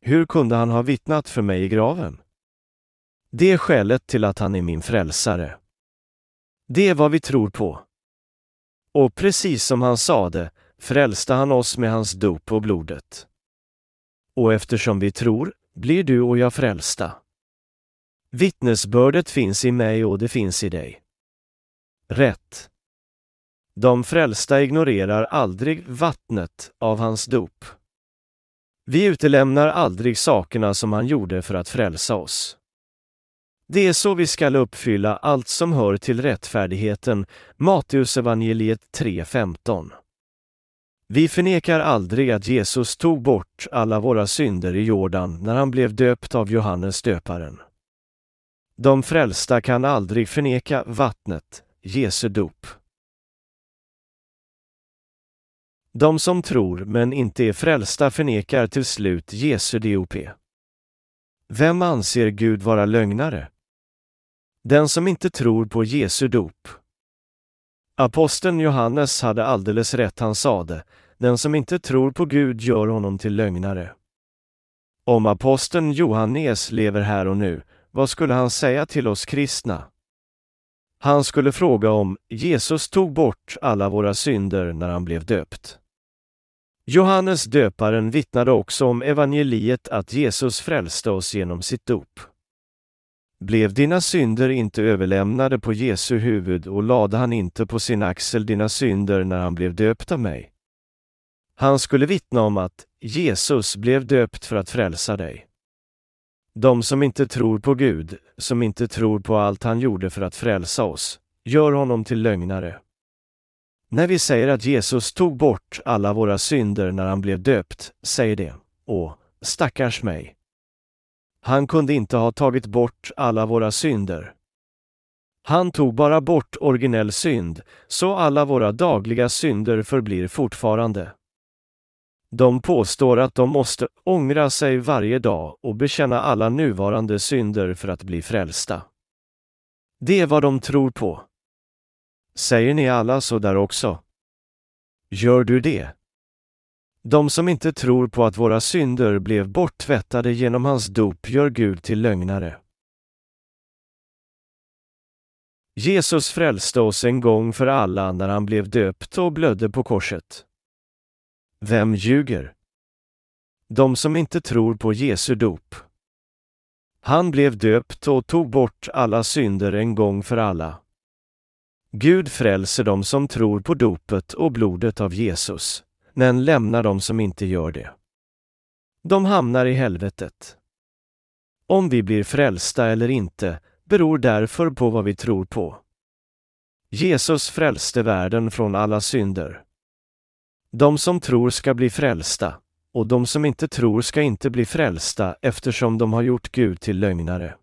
Hur kunde han ha vittnat för mig i graven? Det är skälet till att han är min frälsare. Det är vad vi tror på. Och precis som han sade frälste han oss med hans dop och blodet. Och eftersom vi tror blir du och jag frälsta. Vittnesbördet finns i mig och det finns i dig. Rätt. De frälsta ignorerar aldrig vattnet av hans dop. Vi utelämnar aldrig sakerna som han gjorde för att frälsa oss. Det är så vi skall uppfylla allt som hör till rättfärdigheten, Matteusevangeliet 3.15. Vi förnekar aldrig att Jesus tog bort alla våra synder i Jordan när han blev döpt av Johannes döparen. De frälsta kan aldrig förneka vattnet, Jesu dop. De som tror men inte är frälsta förnekar till slut Jesu dop. Vem anser Gud vara lögnare? Den som inte tror på Jesu dop. Aposteln Johannes hade alldeles rätt han sade, den som inte tror på Gud gör honom till lögnare. Om aposteln Johannes lever här och nu, vad skulle han säga till oss kristna? Han skulle fråga om Jesus tog bort alla våra synder när han blev döpt. Johannes döparen vittnade också om evangeliet att Jesus frälste oss genom sitt dop. Blev dina synder inte överlämnade på Jesu huvud och lade han inte på sin axel dina synder när han blev döpt av mig? Han skulle vittna om att Jesus blev döpt för att frälsa dig. De som inte tror på Gud, som inte tror på allt han gjorde för att frälsa oss, gör honom till lögnare. När vi säger att Jesus tog bort alla våra synder när han blev döpt, säger det, åh, stackars mig. Han kunde inte ha tagit bort alla våra synder. Han tog bara bort originell synd, så alla våra dagliga synder förblir fortfarande. De påstår att de måste ångra sig varje dag och bekänna alla nuvarande synder för att bli frälsta. Det är vad de tror på. Säger ni alla så där också? Gör du det? De som inte tror på att våra synder blev borttvättade genom hans dop gör Gud till lögnare. Jesus frälste oss en gång för alla när han blev döpt och blödde på korset. Vem ljuger? De som inte tror på Jesu dop. Han blev döpt och tog bort alla synder en gång för alla. Gud frälser dem som tror på dopet och blodet av Jesus, men lämnar dem som inte gör det. De hamnar i helvetet. Om vi blir frälsta eller inte beror därför på vad vi tror på. Jesus frälste världen från alla synder. De som tror ska bli frälsta, och de som inte tror ska inte bli frälsta eftersom de har gjort Gud till lögnare.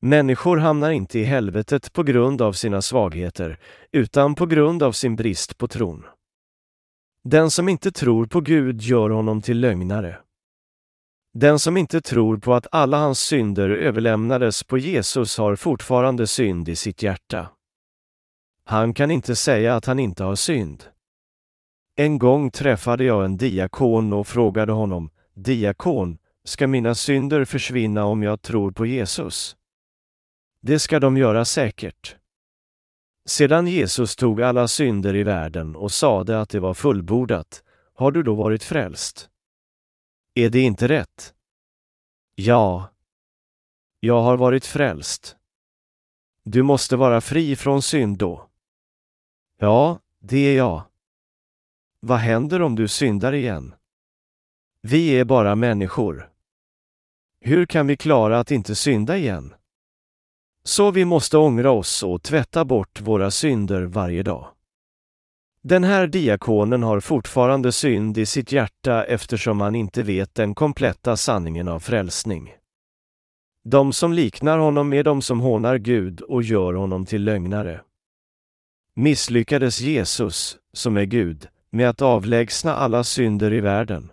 Människor hamnar inte i helvetet på grund av sina svagheter, utan på grund av sin brist på tron. Den som inte tror på Gud gör honom till lögnare. Den som inte tror på att alla hans synder överlämnades på Jesus har fortfarande synd i sitt hjärta. Han kan inte säga att han inte har synd. En gång träffade jag en diakon och frågade honom, Diakon, ska mina synder försvinna om jag tror på Jesus? Det ska de göra säkert. Sedan Jesus tog alla synder i världen och sade att det var fullbordat, har du då varit frälst? Är det inte rätt? Ja. Jag har varit frälst. Du måste vara fri från synd då. Ja, det är jag. Vad händer om du syndar igen? Vi är bara människor. Hur kan vi klara att inte synda igen? Så vi måste ångra oss och tvätta bort våra synder varje dag. Den här diakonen har fortfarande synd i sitt hjärta eftersom han inte vet den kompletta sanningen av frälsning. De som liknar honom är de som hånar Gud och gör honom till lögnare. Misslyckades Jesus, som är Gud, med att avlägsna alla synder i världen?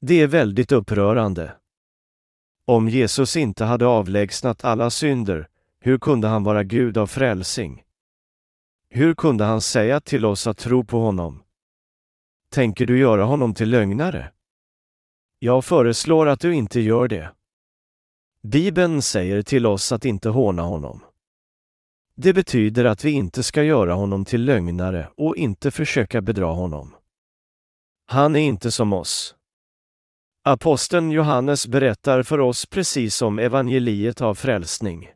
Det är väldigt upprörande. Om Jesus inte hade avlägsnat alla synder, hur kunde han vara Gud av frälsning? Hur kunde han säga till oss att tro på honom? Tänker du göra honom till lögnare? Jag föreslår att du inte gör det. Bibeln säger till oss att inte håna honom. Det betyder att vi inte ska göra honom till lögnare och inte försöka bedra honom. Han är inte som oss. Aposteln Johannes berättar för oss precis om evangeliet av frälsning.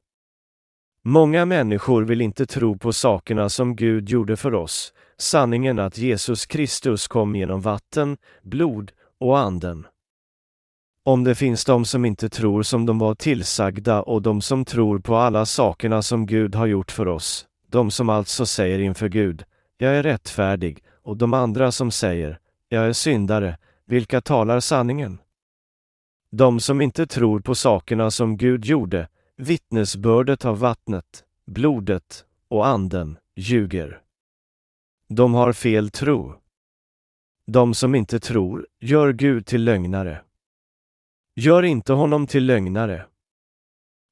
Många människor vill inte tro på sakerna som Gud gjorde för oss, sanningen att Jesus Kristus kom genom vatten, blod och anden. Om det finns de som inte tror som de var tillsagda och de som tror på alla sakerna som Gud har gjort för oss, de som alltså säger inför Gud, jag är rättfärdig, och de andra som säger, jag är syndare, vilka talar sanningen? De som inte tror på sakerna som Gud gjorde, vittnesbördet av vattnet, blodet och anden, ljuger. De har fel tro. De som inte tror gör Gud till lögnare. Gör inte honom till lögnare.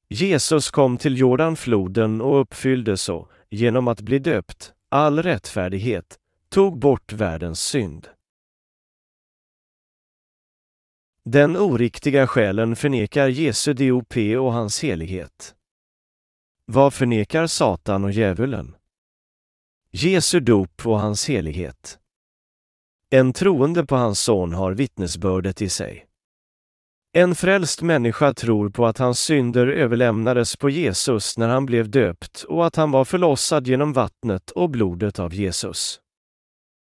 Jesus kom till Jordanfloden och uppfyllde så, genom att bli döpt, all rättfärdighet, tog bort världens synd. Den oriktiga själen förnekar Jesu DOP och hans helighet. Vad förnekar Satan och djävulen? Jesu dop och hans helighet. En troende på hans son har vittnesbördet i sig. En frälst människa tror på att hans synder överlämnades på Jesus när han blev döpt och att han var förlossad genom vattnet och blodet av Jesus.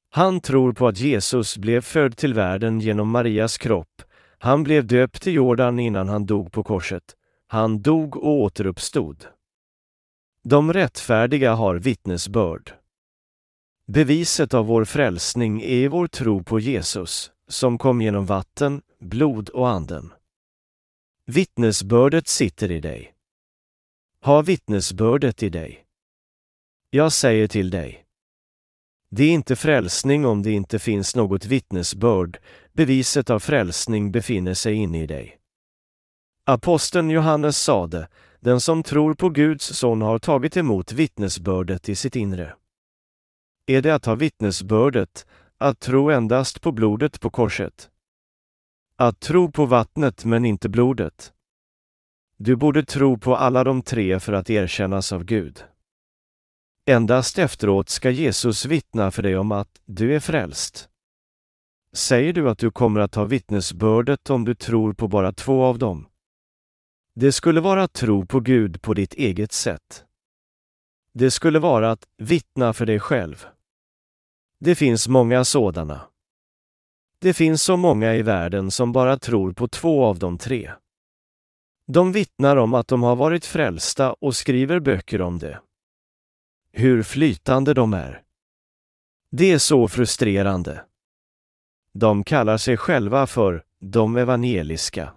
Han tror på att Jesus blev född till världen genom Marias kropp han blev döpt i Jordan innan han dog på korset. Han dog och återuppstod. De rättfärdiga har vittnesbörd. Beviset av vår frälsning är vår tro på Jesus, som kom genom vatten, blod och anden. Vittnesbördet sitter i dig. Ha vittnesbördet i dig. Jag säger till dig. Det är inte frälsning om det inte finns något vittnesbörd, beviset av frälsning befinner sig inne i dig. Aposteln Johannes sade, den som tror på Guds son har tagit emot vittnesbördet i sitt inre. Är det att ha vittnesbördet, att tro endast på blodet på korset? Att tro på vattnet men inte blodet? Du borde tro på alla de tre för att erkännas av Gud. Endast efteråt ska Jesus vittna för dig om att du är frälst. Säger du att du kommer att ha vittnesbördet om du tror på bara två av dem? Det skulle vara att tro på Gud på ditt eget sätt. Det skulle vara att vittna för dig själv. Det finns många sådana. Det finns så många i världen som bara tror på två av de tre. De vittnar om att de har varit frälsta och skriver böcker om det. Hur flytande de är. Det är så frustrerande. De kallar sig själva för de evangeliska.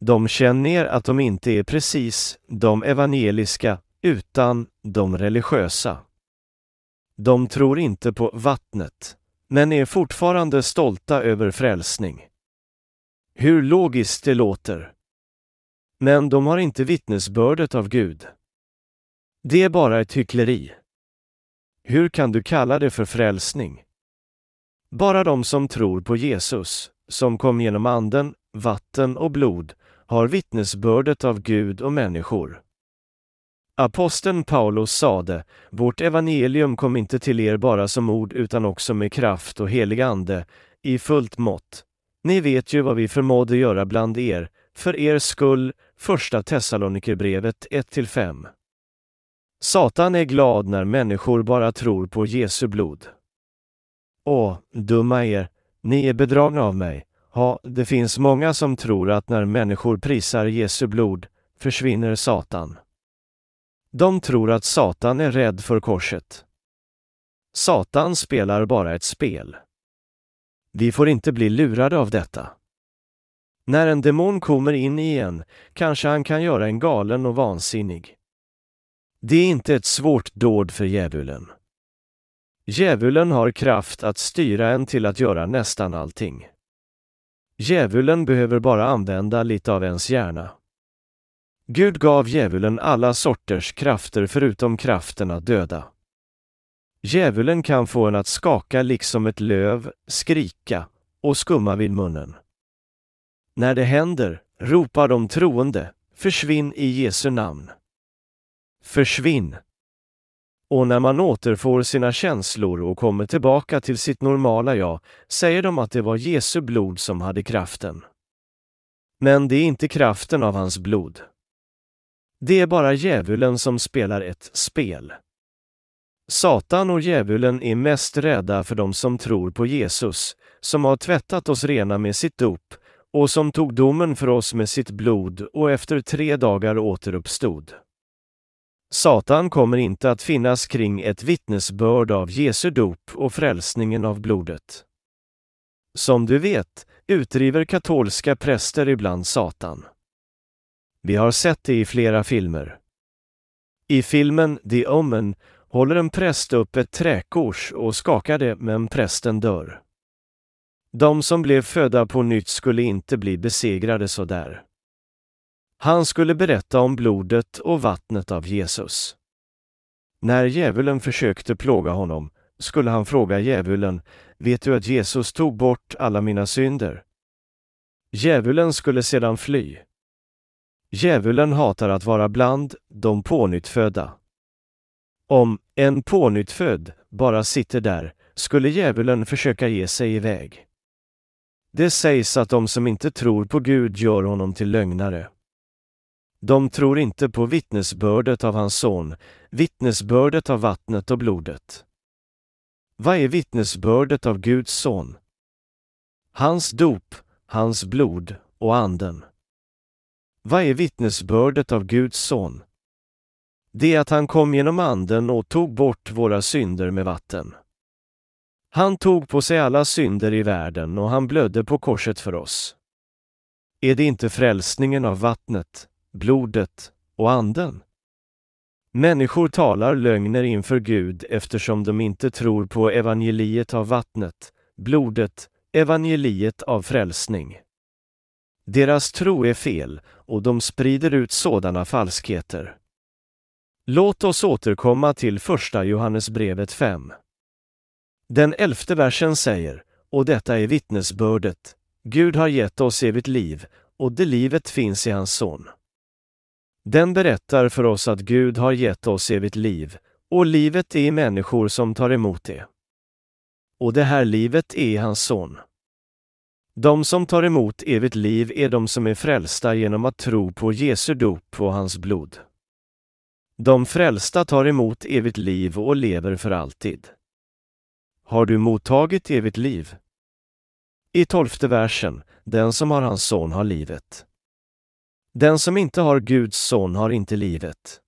De känner att de inte är precis de evangeliska utan de religiösa. De tror inte på vattnet, men är fortfarande stolta över frälsning. Hur logiskt det låter. Men de har inte vittnesbördet av Gud. Det är bara ett hyckleri. Hur kan du kalla det för frälsning? Bara de som tror på Jesus, som kom genom anden, vatten och blod, har vittnesbördet av Gud och människor. Aposteln Paulus sade, vårt evangelium kom inte till er bara som ord utan också med kraft och helig ande, i fullt mått. Ni vet ju vad vi förmådde göra bland er, för er skull, första Thessalonikerbrevet 1-5. Satan är glad när människor bara tror på Jesu blod. Åh, dumma er, ni är bedragna av mig. Ja, det finns många som tror att när människor prisar Jesu blod försvinner Satan. De tror att Satan är rädd för korset. Satan spelar bara ett spel. Vi får inte bli lurade av detta. När en demon kommer in i en kanske han kan göra en galen och vansinnig. Det är inte ett svårt dåd för djävulen. Djävulen har kraft att styra en till att göra nästan allting. Djävulen behöver bara använda lite av ens hjärna. Gud gav djävulen alla sorters krafter förutom kraften att döda. Djävulen kan få en att skaka liksom ett löv, skrika och skumma vid munnen. När det händer ropar de troende, försvinn i Jesu namn. Försvinn! Och när man återfår sina känslor och kommer tillbaka till sitt normala jag, säger de att det var Jesu blod som hade kraften. Men det är inte kraften av hans blod. Det är bara djävulen som spelar ett spel. Satan och djävulen är mest rädda för de som tror på Jesus, som har tvättat oss rena med sitt dop och som tog domen för oss med sitt blod och efter tre dagar återuppstod. Satan kommer inte att finnas kring ett vittnesbörd av Jesu dop och frälsningen av blodet. Som du vet utdriver katolska präster ibland Satan. Vi har sett det i flera filmer. I filmen The Omen håller en präst upp ett träkors och skakar det, men prästen dör. De som blev födda på nytt skulle inte bli besegrade så där. Han skulle berätta om blodet och vattnet av Jesus. När djävulen försökte plåga honom skulle han fråga djävulen, vet du att Jesus tog bort alla mina synder? Djävulen skulle sedan fly. Djävulen hatar att vara bland de pånyttfödda. Om en pånyttfödd bara sitter där skulle djävulen försöka ge sig iväg. Det sägs att de som inte tror på Gud gör honom till lögnare. De tror inte på vittnesbördet av hans son, vittnesbördet av vattnet och blodet. Vad är vittnesbördet av Guds son? Hans dop, hans blod och anden. Vad är vittnesbördet av Guds son? Det är att han kom genom anden och tog bort våra synder med vatten. Han tog på sig alla synder i världen och han blödde på korset för oss. Är det inte frälsningen av vattnet, blodet och anden? Människor talar lögner inför Gud eftersom de inte tror på evangeliet av vattnet, blodet, evangeliet av frälsning. Deras tro är fel och de sprider ut sådana falskheter. Låt oss återkomma till första Johannesbrevet 5. Den elfte versen säger, och detta är vittnesbördet, Gud har gett oss evigt liv, och det livet finns i hans son. Den berättar för oss att Gud har gett oss evigt liv, och livet är i människor som tar emot det. Och det här livet är hans son. De som tar emot evigt liv är de som är frälsta genom att tro på Jesu dop och hans blod. De frälsta tar emot evigt liv och lever för alltid. Har du mottagit evigt liv? I tolfte versen, den som har hans son har livet. Den som inte har Guds son har inte livet.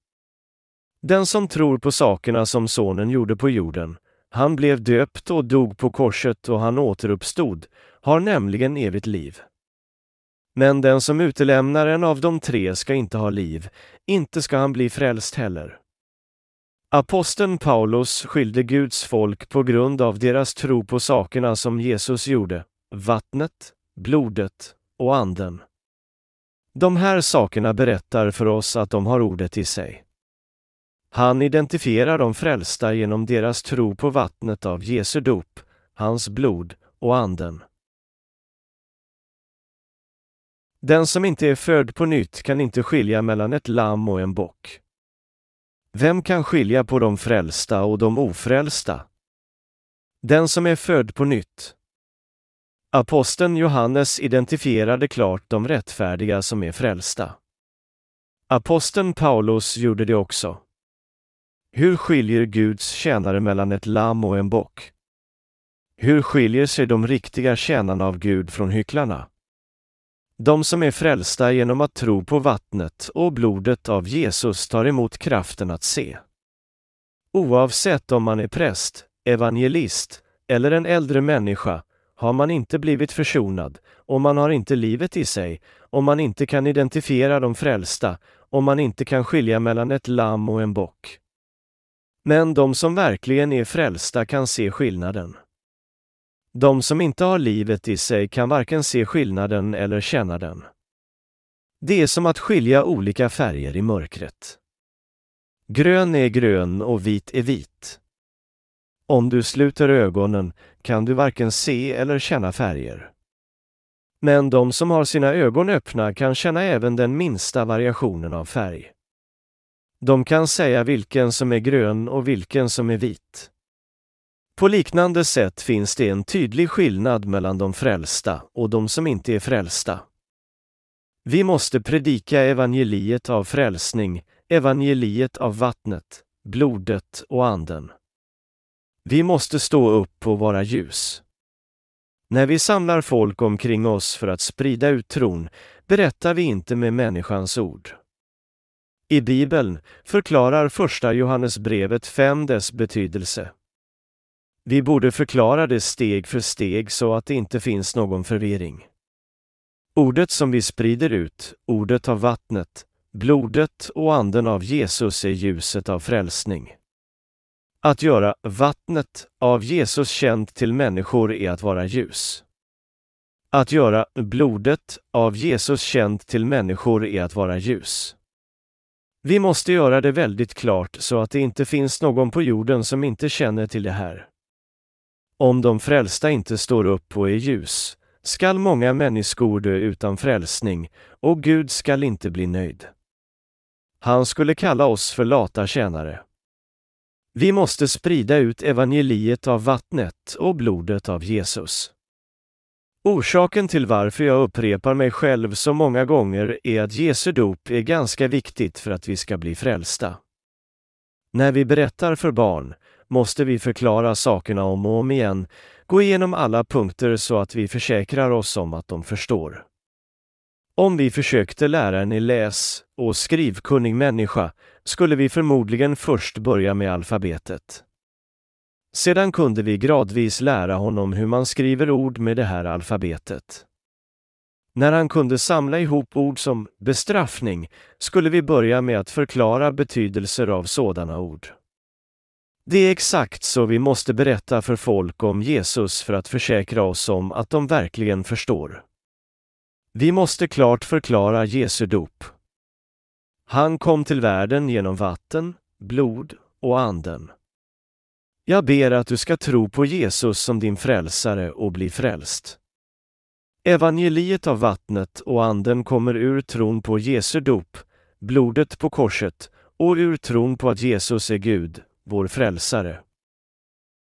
Den som tror på sakerna som sonen gjorde på jorden, han blev döpt och dog på korset och han återuppstod, har nämligen evigt liv. Men den som utelämnar en av de tre ska inte ha liv, inte ska han bli frälst heller. Aposteln Paulus skilde Guds folk på grund av deras tro på sakerna som Jesus gjorde, vattnet, blodet och anden. De här sakerna berättar för oss att de har ordet i sig. Han identifierar de frälsta genom deras tro på vattnet av Jesu dop, hans blod och anden. Den som inte är född på nytt kan inte skilja mellan ett lamm och en bock. Vem kan skilja på de frälsta och de ofrälsta? Den som är född på nytt. Aposteln Johannes identifierade klart de rättfärdiga som är frälsta. Aposteln Paulus gjorde det också. Hur skiljer Guds tjänare mellan ett lamm och en bock? Hur skiljer sig de riktiga tjänarna av Gud från hycklarna? De som är frälsta genom att tro på vattnet och blodet av Jesus tar emot kraften att se. Oavsett om man är präst, evangelist eller en äldre människa har man inte blivit försonad, om man har inte livet i sig, om man inte kan identifiera de frälsta, om man inte kan skilja mellan ett lamm och en bock. Men de som verkligen är frälsta kan se skillnaden. De som inte har livet i sig kan varken se skillnaden eller känna den. Det är som att skilja olika färger i mörkret. Grön är grön och vit är vit. Om du sluter ögonen kan du varken se eller känna färger. Men de som har sina ögon öppna kan känna även den minsta variationen av färg. De kan säga vilken som är grön och vilken som är vit. På liknande sätt finns det en tydlig skillnad mellan de frälsta och de som inte är frälsta. Vi måste predika evangeliet av frälsning, evangeliet av vattnet, blodet och anden. Vi måste stå upp och vara ljus. När vi samlar folk omkring oss för att sprida ut tron berättar vi inte med människans ord. I Bibeln förklarar första Johannesbrevet 5 dess betydelse. Vi borde förklara det steg för steg så att det inte finns någon förvirring. Ordet som vi sprider ut, ordet av vattnet, blodet och anden av Jesus är ljuset av frälsning. Att göra vattnet av Jesus känt till människor är att vara ljus. Att göra blodet av Jesus känt till människor är att vara ljus. Vi måste göra det väldigt klart så att det inte finns någon på jorden som inte känner till det här. Om de frälsta inte står upp och är ljus, skall många människor dö utan frälsning, och Gud skall inte bli nöjd. Han skulle kalla oss för lata tjänare. Vi måste sprida ut evangeliet av vattnet och blodet av Jesus. Orsaken till varför jag upprepar mig själv så många gånger är att Jesu dop är ganska viktigt för att vi ska bli frälsta. När vi berättar för barn måste vi förklara sakerna om och om igen, gå igenom alla punkter så att vi försäkrar oss om att de förstår. Om vi försökte lära en läs och skrivkunnig människa skulle vi förmodligen först börja med alfabetet. Sedan kunde vi gradvis lära honom hur man skriver ord med det här alfabetet. När han kunde samla ihop ord som bestraffning skulle vi börja med att förklara betydelser av sådana ord. Det är exakt så vi måste berätta för folk om Jesus för att försäkra oss om att de verkligen förstår. Vi måste klart förklara Jesu dop. Han kom till världen genom vatten, blod och anden. Jag ber att du ska tro på Jesus som din frälsare och bli frälst. Evangeliet av vattnet och anden kommer ur tron på Jesu dop, blodet på korset och ur tron på att Jesus är Gud, vår frälsare.